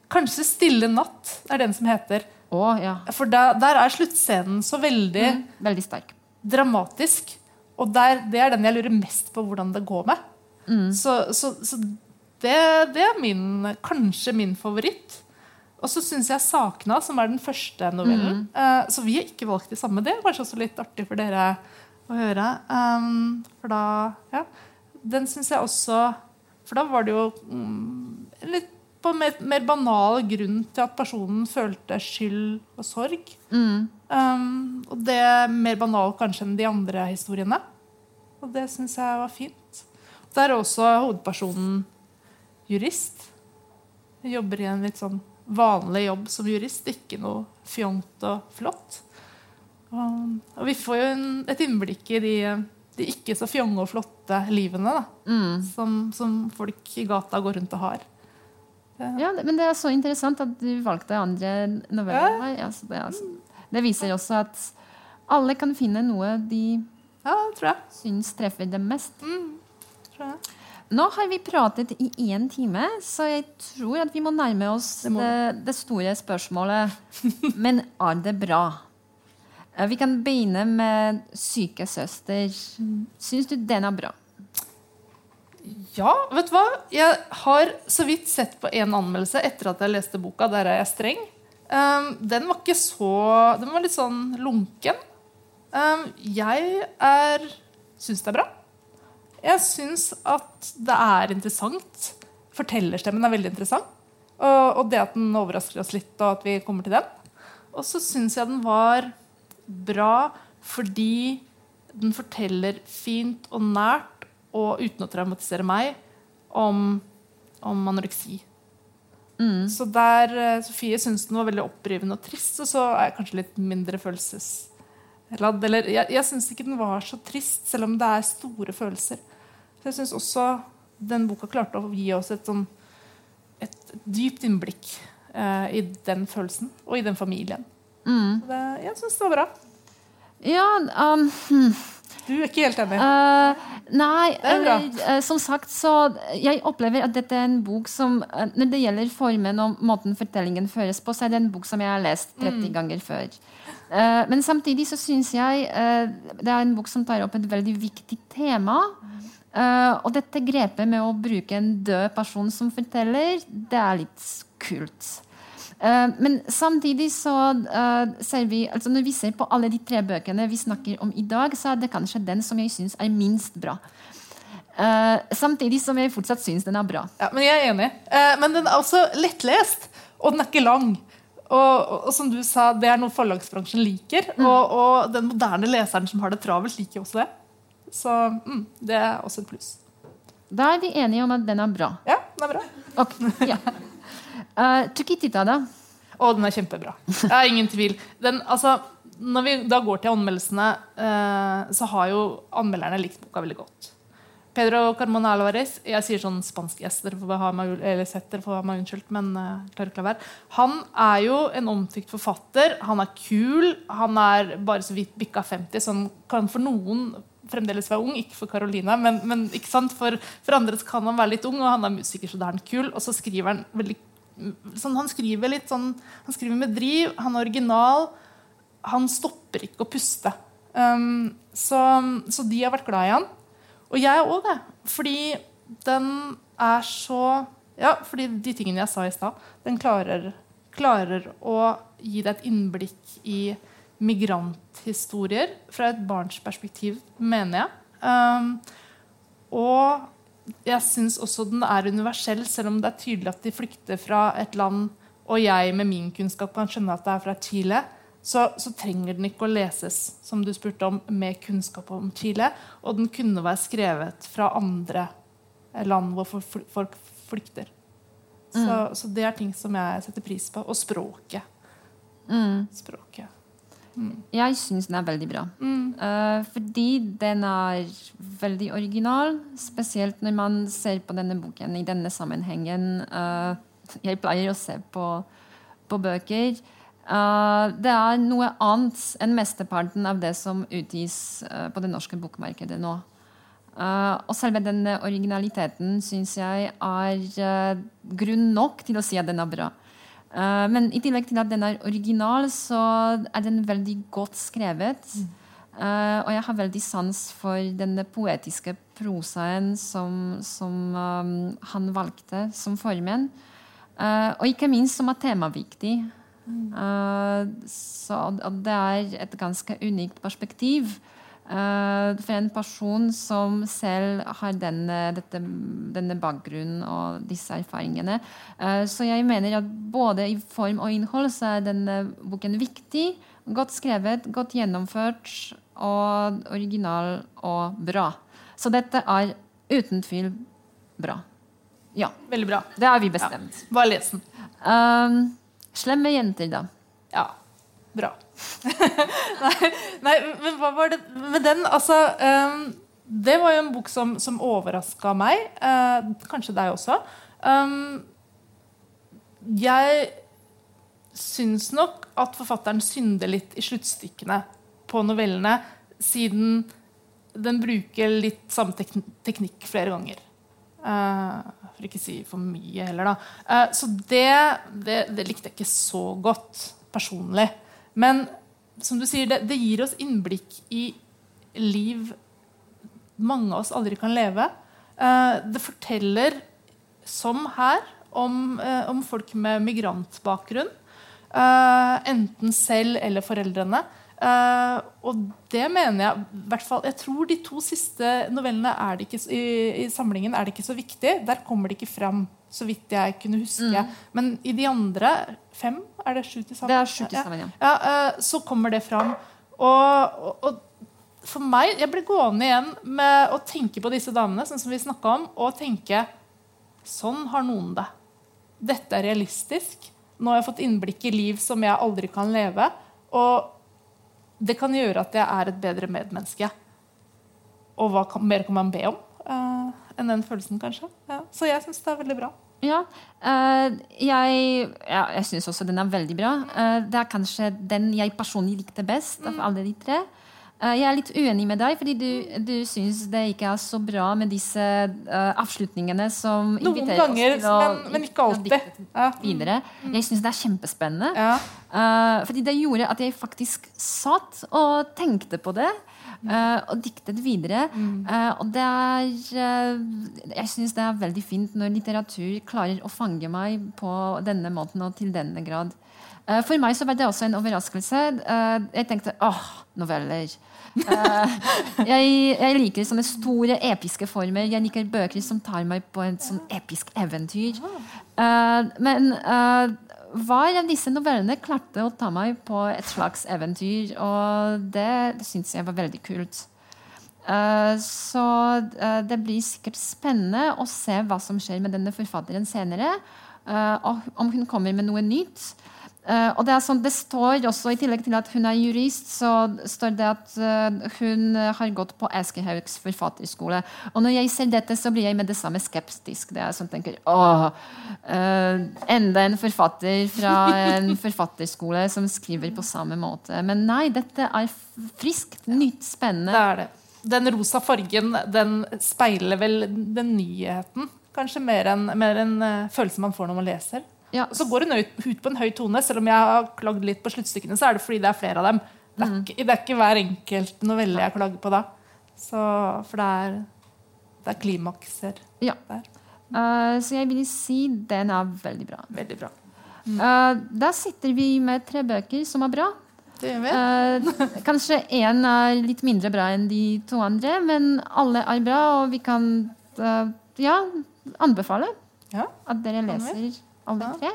Kanskje 'Stille natt' er den som heter. Oh, ja. For der, der er sluttscenen så veldig Veldig sterk. dramatisk. Og der, det er den jeg lurer mest på hvordan det går med. Så, så, så det, det er min, kanskje min favoritt. Og så syns jeg 'Sakna', som er den første novellen eh, Så vi har ikke valgt de samme. Det er kanskje også litt artig for dere å høre. Um, for da Ja. Den syns jeg også For da var det jo mm, litt på mer, mer banal grunn til at personen følte skyld og sorg. Um, og det er mer banalt kanskje enn de andre historiene. Og det syns jeg var fint. Der er også hovedpersonen jurist. Jeg jobber i en litt sånn vanlig jobb som jurist, ikke noe fjongt og flott. Og, og vi får jo en, et innblikk i de, de ikke så fjonge og flotte livene da, som, som folk i gata går rundt og har. Ja, men det er så interessant at du valgte andre noveller. Ja, så det, altså- det viser også at alle kan finne noe de Ja, syns treffer dem mest. tror jeg. Nå har vi pratet i én time, så jeg tror at vi må nærme oss Det det, det store spørsmålet. Men er det bra? Vi kan begynne med Sykesøster. Syns du den er bra? Ja, vet du hva? Jeg har så vidt sett på én anmeldelse etter at jeg leste boka. Der er jeg streng. Um, den var ikke så Den var litt sånn lunken. Um, jeg er syns det er bra. Jeg syns at det er interessant. Fortellerstemmen er veldig interessant. Og, og det at den overrasker oss litt, og at vi kommer til den. Og så syns jeg den var bra fordi den forteller fint og nært og uten å traumatisere meg, om, om anoreksi. Så der eh, Sofie syntes den var veldig opprivende og trist, og så er jeg kanskje litt mindre følelsesladd. Eller jeg, jeg syns ikke den var så trist, selv om det er store følelser. Så jeg syns også den boka klarte å gi oss et, sånn, et dypt innblikk eh, i den følelsen og i den familien. Så Det, jeg syns det var bra. Ja um, hmm. Du er ikke helt enig? Uh, nei, eh, som sagt, så jeg opplever at dette er en bok som uh, Når det gjelder formen og måten fortellingen føres på, så er det en bok som jeg har lest 30 ganger før. Men samtidig så syns jeg det er en bok som tar opp et veldig viktig tema. Og dette grepet med å bruke en død person som forteller, det er litt kult. Eh, men samtidig så eh, ser vi altså Når vi ser på alle de tre bøkene vi snakker om i dag, så er det kanskje den som jeg syns er minst bra. Eh, samtidig som jeg fortsatt syns den er bra. Ja, men jeg er enig. Men den er også lettlest, og den er ikke lang. Og, og, og som du sa, det er noe forlagsbransjen liker. Og, og den moderne leseren som har det travelt, liker også det. Så mm, det er også et pluss. Da er vi enige om at den er bra. Ja, den er bra. Ok, ja. Uh, da? Og den er kjempebra. Jeg har ingen tvil. Den, altså, når vi da går til anmeldelsene, uh, så har jo anmelderne likt boka veldig godt. Pedro Carmona Alvarez Jeg sier sånn spansk yes, dere får ha meg, eller sett dere får ha meg unnskyldt, men uh, klarer ikke å la være. Han er jo en omtykt forfatter. Han er kul. Han er bare så vidt bikka 50, så han kan for noen fremdeles være ung. Ikke for Carolina, men, men? For, for andre kan han være litt ung, og han er musiker, så da er han kul. Og så skriver han veldig sånn, Han skriver litt sånn Han skriver med driv, han er original. Han stopper ikke å puste. Um, så, så de har vært glad i han. Og jeg òg. Fordi den er så Ja, fordi de tingene jeg sa i stad, den klarer, klarer å gi deg et innblikk i migranthistorier fra et barns perspektiv, mener jeg. Um, og jeg syns også den er universell, selv om det er tydelig at de flykter fra et land, og jeg med min kunnskap kan skjønne at det er fra Chile, så, så trenger den ikke å leses som du spurte om, med kunnskap om Chile. Og den kunne være skrevet fra andre land hvor folk flykter. Så, så det er ting som jeg setter pris på. Og språket. Språket. Jeg syns den er veldig bra. Eh, fordi den er veldig original, spesielt når man ser på denne boken i denne sammenhengen. Uh, jeg pleier å se på, på bøker. Uh, det er noe annet enn mesteparten av det som utgis på det norske bokmarkedet nå. Uh, og selve denne originaliteten syns jeg er uh, grunn nok til å si at den er bra. Eh, men i tillegg til at den er original, så er den veldig godt skrevet. Uh, og jeg har veldig sans for denne poetiske prosaen som, som um, han valgte som formen. Uh, og ikke minst som er temaviktig. Eh, så det er et ganske unikt perspektiv. Eh, for en person som selv har denne, dette, denne bakgrunnen og disse erfaringene. Eh, så jeg mener at både i form og innhold så er denne boken viktig, godt skrevet, godt gjennomført og original og bra. Så dette er uten tvil bra. Ja, Veldig bra. det har vi bestemt. Bare les den. Um, slemme jenter, da. Ja. Bra. nei, nei, men hva var det med den? Altså um, Det var jo en bok som, som overraska meg. Uh, kanskje deg også. Um, jeg syns nok at forfatteren synder litt i sluttstykkene på novellene, siden den bruker litt samme tek teknikk flere ganger. Uh, for ikke å si for mye heller, da. Uh, så det, det, det likte jeg ikke så godt personlig. Men som du sier, det, det gir oss innblikk i liv mange av oss aldri kan leve. Eh, det forteller, som her, om, eh, om folk med migrantbakgrunn. Eh, enten selv eller foreldrene. Uh, og det mener jeg i hvert fall, Jeg tror de to siste novellene det ikke, i, i samlingen er det ikke så viktig. Der kommer det ikke fram, så vidt jeg kunne huske. Men i de andre fem, er det sju til sammen? Det er sju til sammen, ja. ja, eh, så kommer det fram. Og, og, og for meg Jeg blir gående igjen med å tenke på disse damene, sånn som vi snakka om, og tenke Sånn har noen det. Dette er realistisk. Nå har jeg fått innblikk i liv som jeg aldri kan leve. Og det kan gjøre at jeg er et bedre medmenneske. Og hva kan, mer kan man be om uh, enn den følelsen, kanskje? Ja. Så jeg syns det er veldig bra. Ja, eh, jeg, ja, jeg syns også den er veldig bra. Eh, det er kanskje den jeg personlig likte best av alle de tre. Eh, jeg er litt uenig med deg, fordi du, du syns det ikke er så bra med disse avslutningene som Noen ganger, oss til å, men, men ikke alltid. Ja. videre. Jeg syns det er kjempespennende. Ja. Fordi det gjorde at jeg faktisk satt og tenkte på det. Eh, og diktet videre. Eh, og det er eh, Jeg syns det er veldig fint når litteratur klarer å fange meg på denne måten og til denne grad. For meg så var det også en overraskelse. Jeg tenkte åh, noveller. Jeg, jeg liker sånne store, episke former. Jeg liker bøker som tar meg på et sånn episk eventyr. Eh, men hver av disse novellene klarte å ta meg på et slags eventyr, og det syns jeg var veldig kult. Eh, så eh, det blir sikkert spennende å se hva som skjer med denne forfatteren senere. eh, og om hun kommer med noe nytt. Eh, og det, er sånn, det står også, I tillegg til at hun er jurist, så står det at eh, hun har gått på Aschehougs forfatterskole. Og når jeg ser dette, så blir jeg med det samme skeptisk. Det er sånn, tenker, åh, eh, Enda en forfatter fra en forfatterskole som skriver på samme måte. Men nei, dette er friskt, nytt, spennende. Det er det. Den rosa fargen den speiler vel den nyheten, kanskje mer enn en, følelsen man får når man leser. Ja, Og så går hun ut, ut på en høy tone, selv om jeg har klagd litt på sluttstykkene, så er det fordi det er flere av dem. Det er, ikke, det er ikke hver enkelt novelle jeg klager på da. Så, for det er, det er klimakser ja. der. Uh, så jeg vil si den er veldig bra. Veldig bra. Eh, da sitter vi med tre bøker som er bra. Det gjør vi. Eh, kanskje én er litt mindre bra enn de to andre, men alle er bra, og vi kan ja, anbefale Ja. at dere leser alle Ja. tre.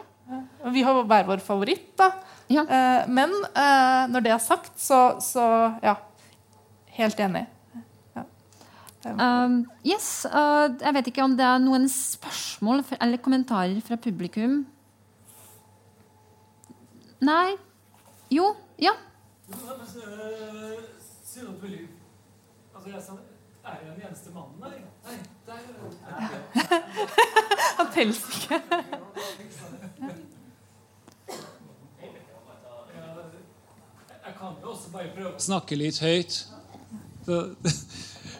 Vi har hver vår favoritt, da. Ja. Eh, men eh, når det er sagt, så, så ja. Helt enig. Um, yes, eh, jeg vet ikke om det er noen spørsmål eller kommentarer fra publikum. Nei? Jo? Ja? Er det den eneste mannen der? Nei, der Han teller ikke. Jeg kan jo også bare prøve å snakke litt høyt. Så,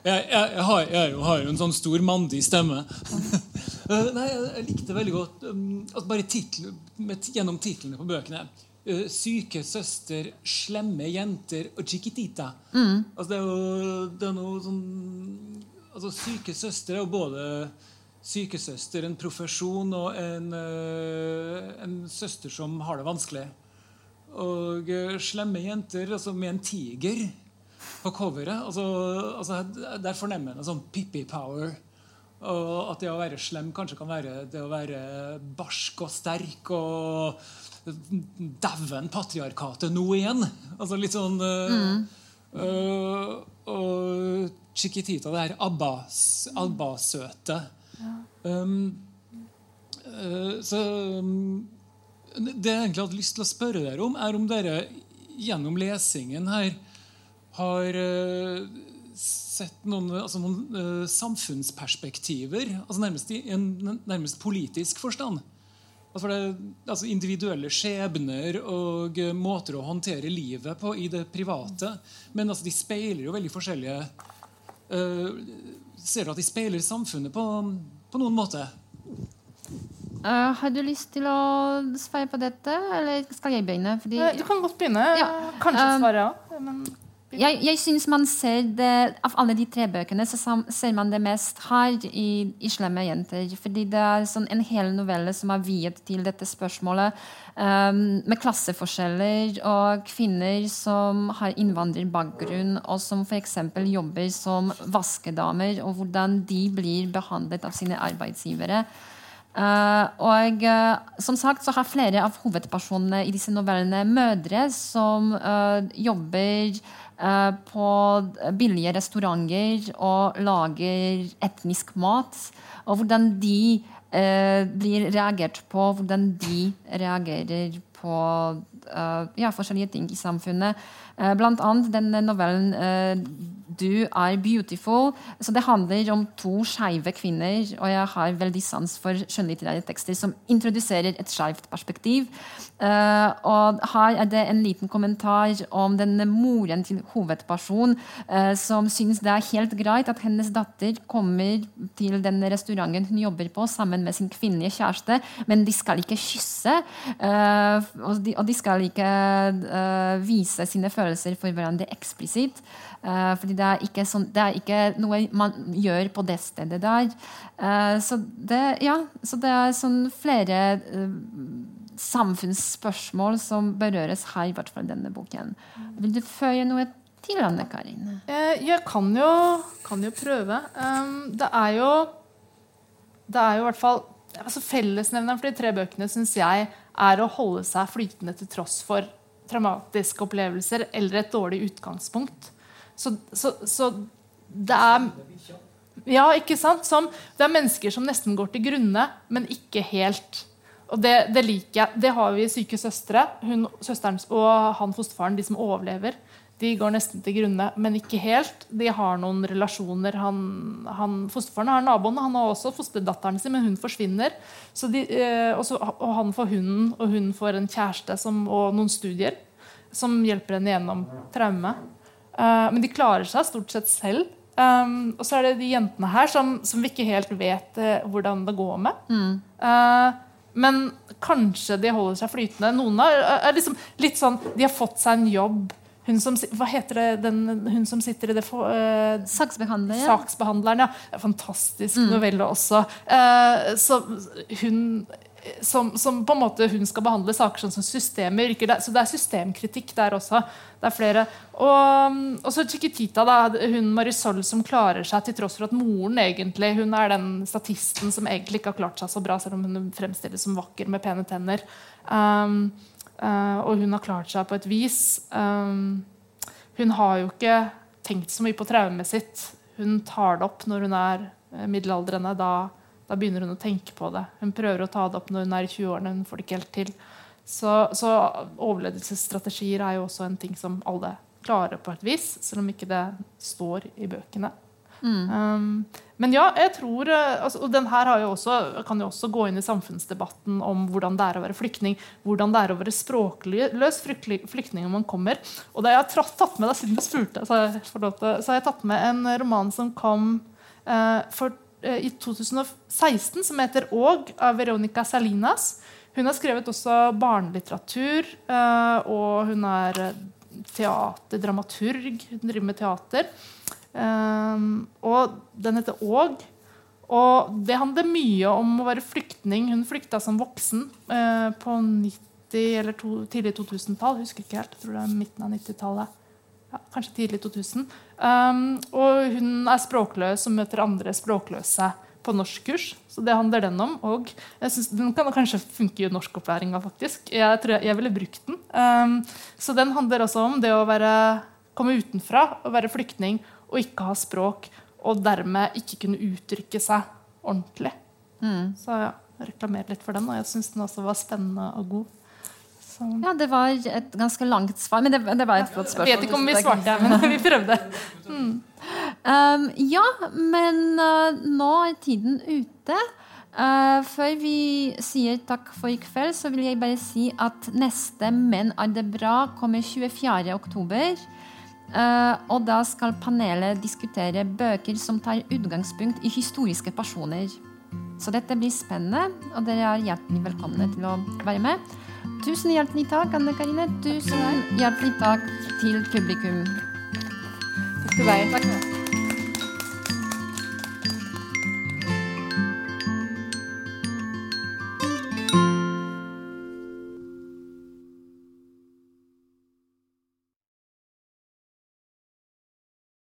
jeg, jeg, jeg, har, jeg jo- har jo en sånn stor mandig stemme. Eh, Nei, jeg, jeg likte veldig godt um, at bare titel, med, gjennom titlene på bøkene. Eh, syke søster, slemme jenter og chiquitita. Altså, det er jo det er noe sånn altså, Syke søster er jo både sykesøster, en profesjon, og en, eh, en søster som har det vanskelig. Og eh, slemme jenter altså med en tiger på coveret. Altså, altså, der fornemmer en sånn Pippi-power. Og at det å være slem kanskje kan være det å være barsk og sterk og Dæven, patriarkatet nå igjen! Altså litt sånn mm. eh, Og Chiquitita, det her Abbas- Abba-søte. Um, eh, så um, det jeg egentlig hadde lyst til å spørre dere om, er om dere gjennom lesingen her har eh, sett noen, altså noen samfunnsperspektiver, altså nærmest i en nærmest politisk forstand. Altså, for det, altså individuelle skjebner og eh, måter å håndtere livet på i det private. Men altså, de speiler jo veldig forskjellige uh, Ser du at de speiler samfunnet på, på noen måte? Uh, har du lyst til å svare på dette, eller skal jeg begynne? Fordi, Du kan godt begynne. Ja. Kanskje svare svare ja. Men jeg, jeg syns man ser det Av alle de tre bøkene så ser man det mest her i, i 'Slemme jenter'. Fordi det er sånn en hel novelle som er viet til dette spørsmålet um, med klasseforskjeller og kvinner som har innvandrerbakgrunn, og som f.eks. jobber som vaskedamer, og hvordan de blir behandlet av sine arbeidsgivere. Uh, og uh, som sagt så har flere av hovedpersonene i disse novellene mødre som uh, jobber på billige restauranter og lager etnisk mat. Og hvordan de eh, blir reagert på, hvordan de reagerer på eh, ja, forskjellige ting i samfunnet. Eh, blant annet denne novellen eh, 'Du er beautiful'. Så det handler om to skeive kvinner, og jeg har veldig sans for skjønnlitterære tekster som introduserer et skeivt perspektiv. Uh, og her er det en liten kommentar om denne moren til hovedpersonen, uh, som syns det er helt greit at hennes datter kommer til den restauranten hun jobber på, sammen med sin kvinnelige kjæreste, men de skal ikke kysse. Uh, og, de, og de skal ikke vise sine følelser for hverandre eksplisitt. Eh, fordi det er, ikke sånn, det er ikke noe man gjør på det stedet der. Uh, så, det, ja, så det er sånn flere uh, samfunnsspørsmål som berøres her, i hvert fall denne boken. Vil du føye noe til, Anne Karin? Jeg kan jo, kan jo prøve. Um, det er jo Det er jo i hvert fall altså Fellesnevneren for de tre bøkene syns jeg er å holde seg flytende til tross for traumatiske opplevelser eller et dårlig utgangspunkt. Så, så, så det er Ja, ikke sant? Som, det er mennesker som nesten går til grunne, men ikke helt. Og det, det liker jeg. Det har vi Syke søstre. Hun, søsteren og han fosterfaren, de som overlever. De går nesten til grunne, men ikke helt. De har noen relasjoner. Han, han, fosterfaren har naboen, han har også fosterdatteren sin, men hun forsvinner. Så de, eh, også, og han får hunden, og hun får en kjæreste som, og noen studier som hjelper henne gjennom traume. Eh, men de klarer seg stort sett selv. Um, og så er det de jentene her som, som vi ikke helt vet uh, hvordan det går med. Eh, men kanskje de holder seg flytende. Noen er, er liksom litt sånn De har fått seg en jobb. Hun som, hva heter det, den, hun som sitter i det for, uh, Saksbehandler. ja. Saksbehandleren, ja. Fantastisk mm. novelle også. Så hun som, som på en måte hun skal behandle saker sånn som systemer. virker Så det er systemkritikk der også. Det er flere. Og, og så Chiquitita, da, hun Marisol som klarer seg til tross for at moren egentlig hun er den statisten som egentlig ikke har klart seg så bra, selv om hun fremstilles som vakker med pene tenner. Um, uh, og hun har klart seg på et vis. Um, hun har jo ikke tenkt så mye på traumet sitt. Hun tar det opp når hun er eh, middelaldrende. Da, da begynner hun å tenke på det. Hun prøver å ta det opp når hun er i 20-årene. Hun får det ikke helt til. Så, så overlevelsesstrategier er jo også en ting som alle klarer på et vis, selv om ikke det står i bøkene. Um, men ja, jeg tror eh, altså, Og den her har jo også, kan jo også gå inn i samfunnsdebatten om hvordan det er å være flyktning. Hvordan det er å være språkløs flyktning om man kommer. Og det jeg har tatt med deg, siden du spurte, så har jeg, tatt med en roman som kom eh, for, i 2016, som heter 'Åg' av Veronica Salinas. Hun har skrevet også barnelitteratur, eh, og hun er eh, teaterdramaturg. Hun driver med teater. Og den heter Åg. Og det handler mye om å være flyktning. Hun flykta som voksen eh, på 90- eller to, tidlig 2000-tall. Husker ikke helt. Jeg tror det er midten av 90-tallet. Ja, kanskje tidlig 2000. Um, og hun er språkløs og møter andre språkløse på norskkurs. Så det handler den om. Og jeg synes den kan kanskje funke i norskopplæringa, faktisk. Jeg tror jeg, jeg ville brukt den. Um, så den handler også om det å være, komme utenfra og være flyktning og ikke ha språk, og dermed ikke kunne uttrykke seg ordentlig. Så ja, jeg reklamerer litt for den, og jeg syns den også var spennende og god. Så, Ja, det var et ganske langt svar, men det, det var et flott spørsmål. jeg vet ikke om vi svarte, men vi prøvde. Um, ja, men uh, nå er tiden ute. Uh, før vi sier takk for i kveld, så vil jeg bare si at neste Men er det bra kommer 24. oktober. Uh, og da skal panelet diskutere bøker som tar utgangspunkt i historiske personer. Så dette blir spennende, og dere er hjertelig velkomne til å være med. Tusen hjertelig takk, Anne Karine. Tusen hjertelig takk til publikum. Takk til deg. Takk.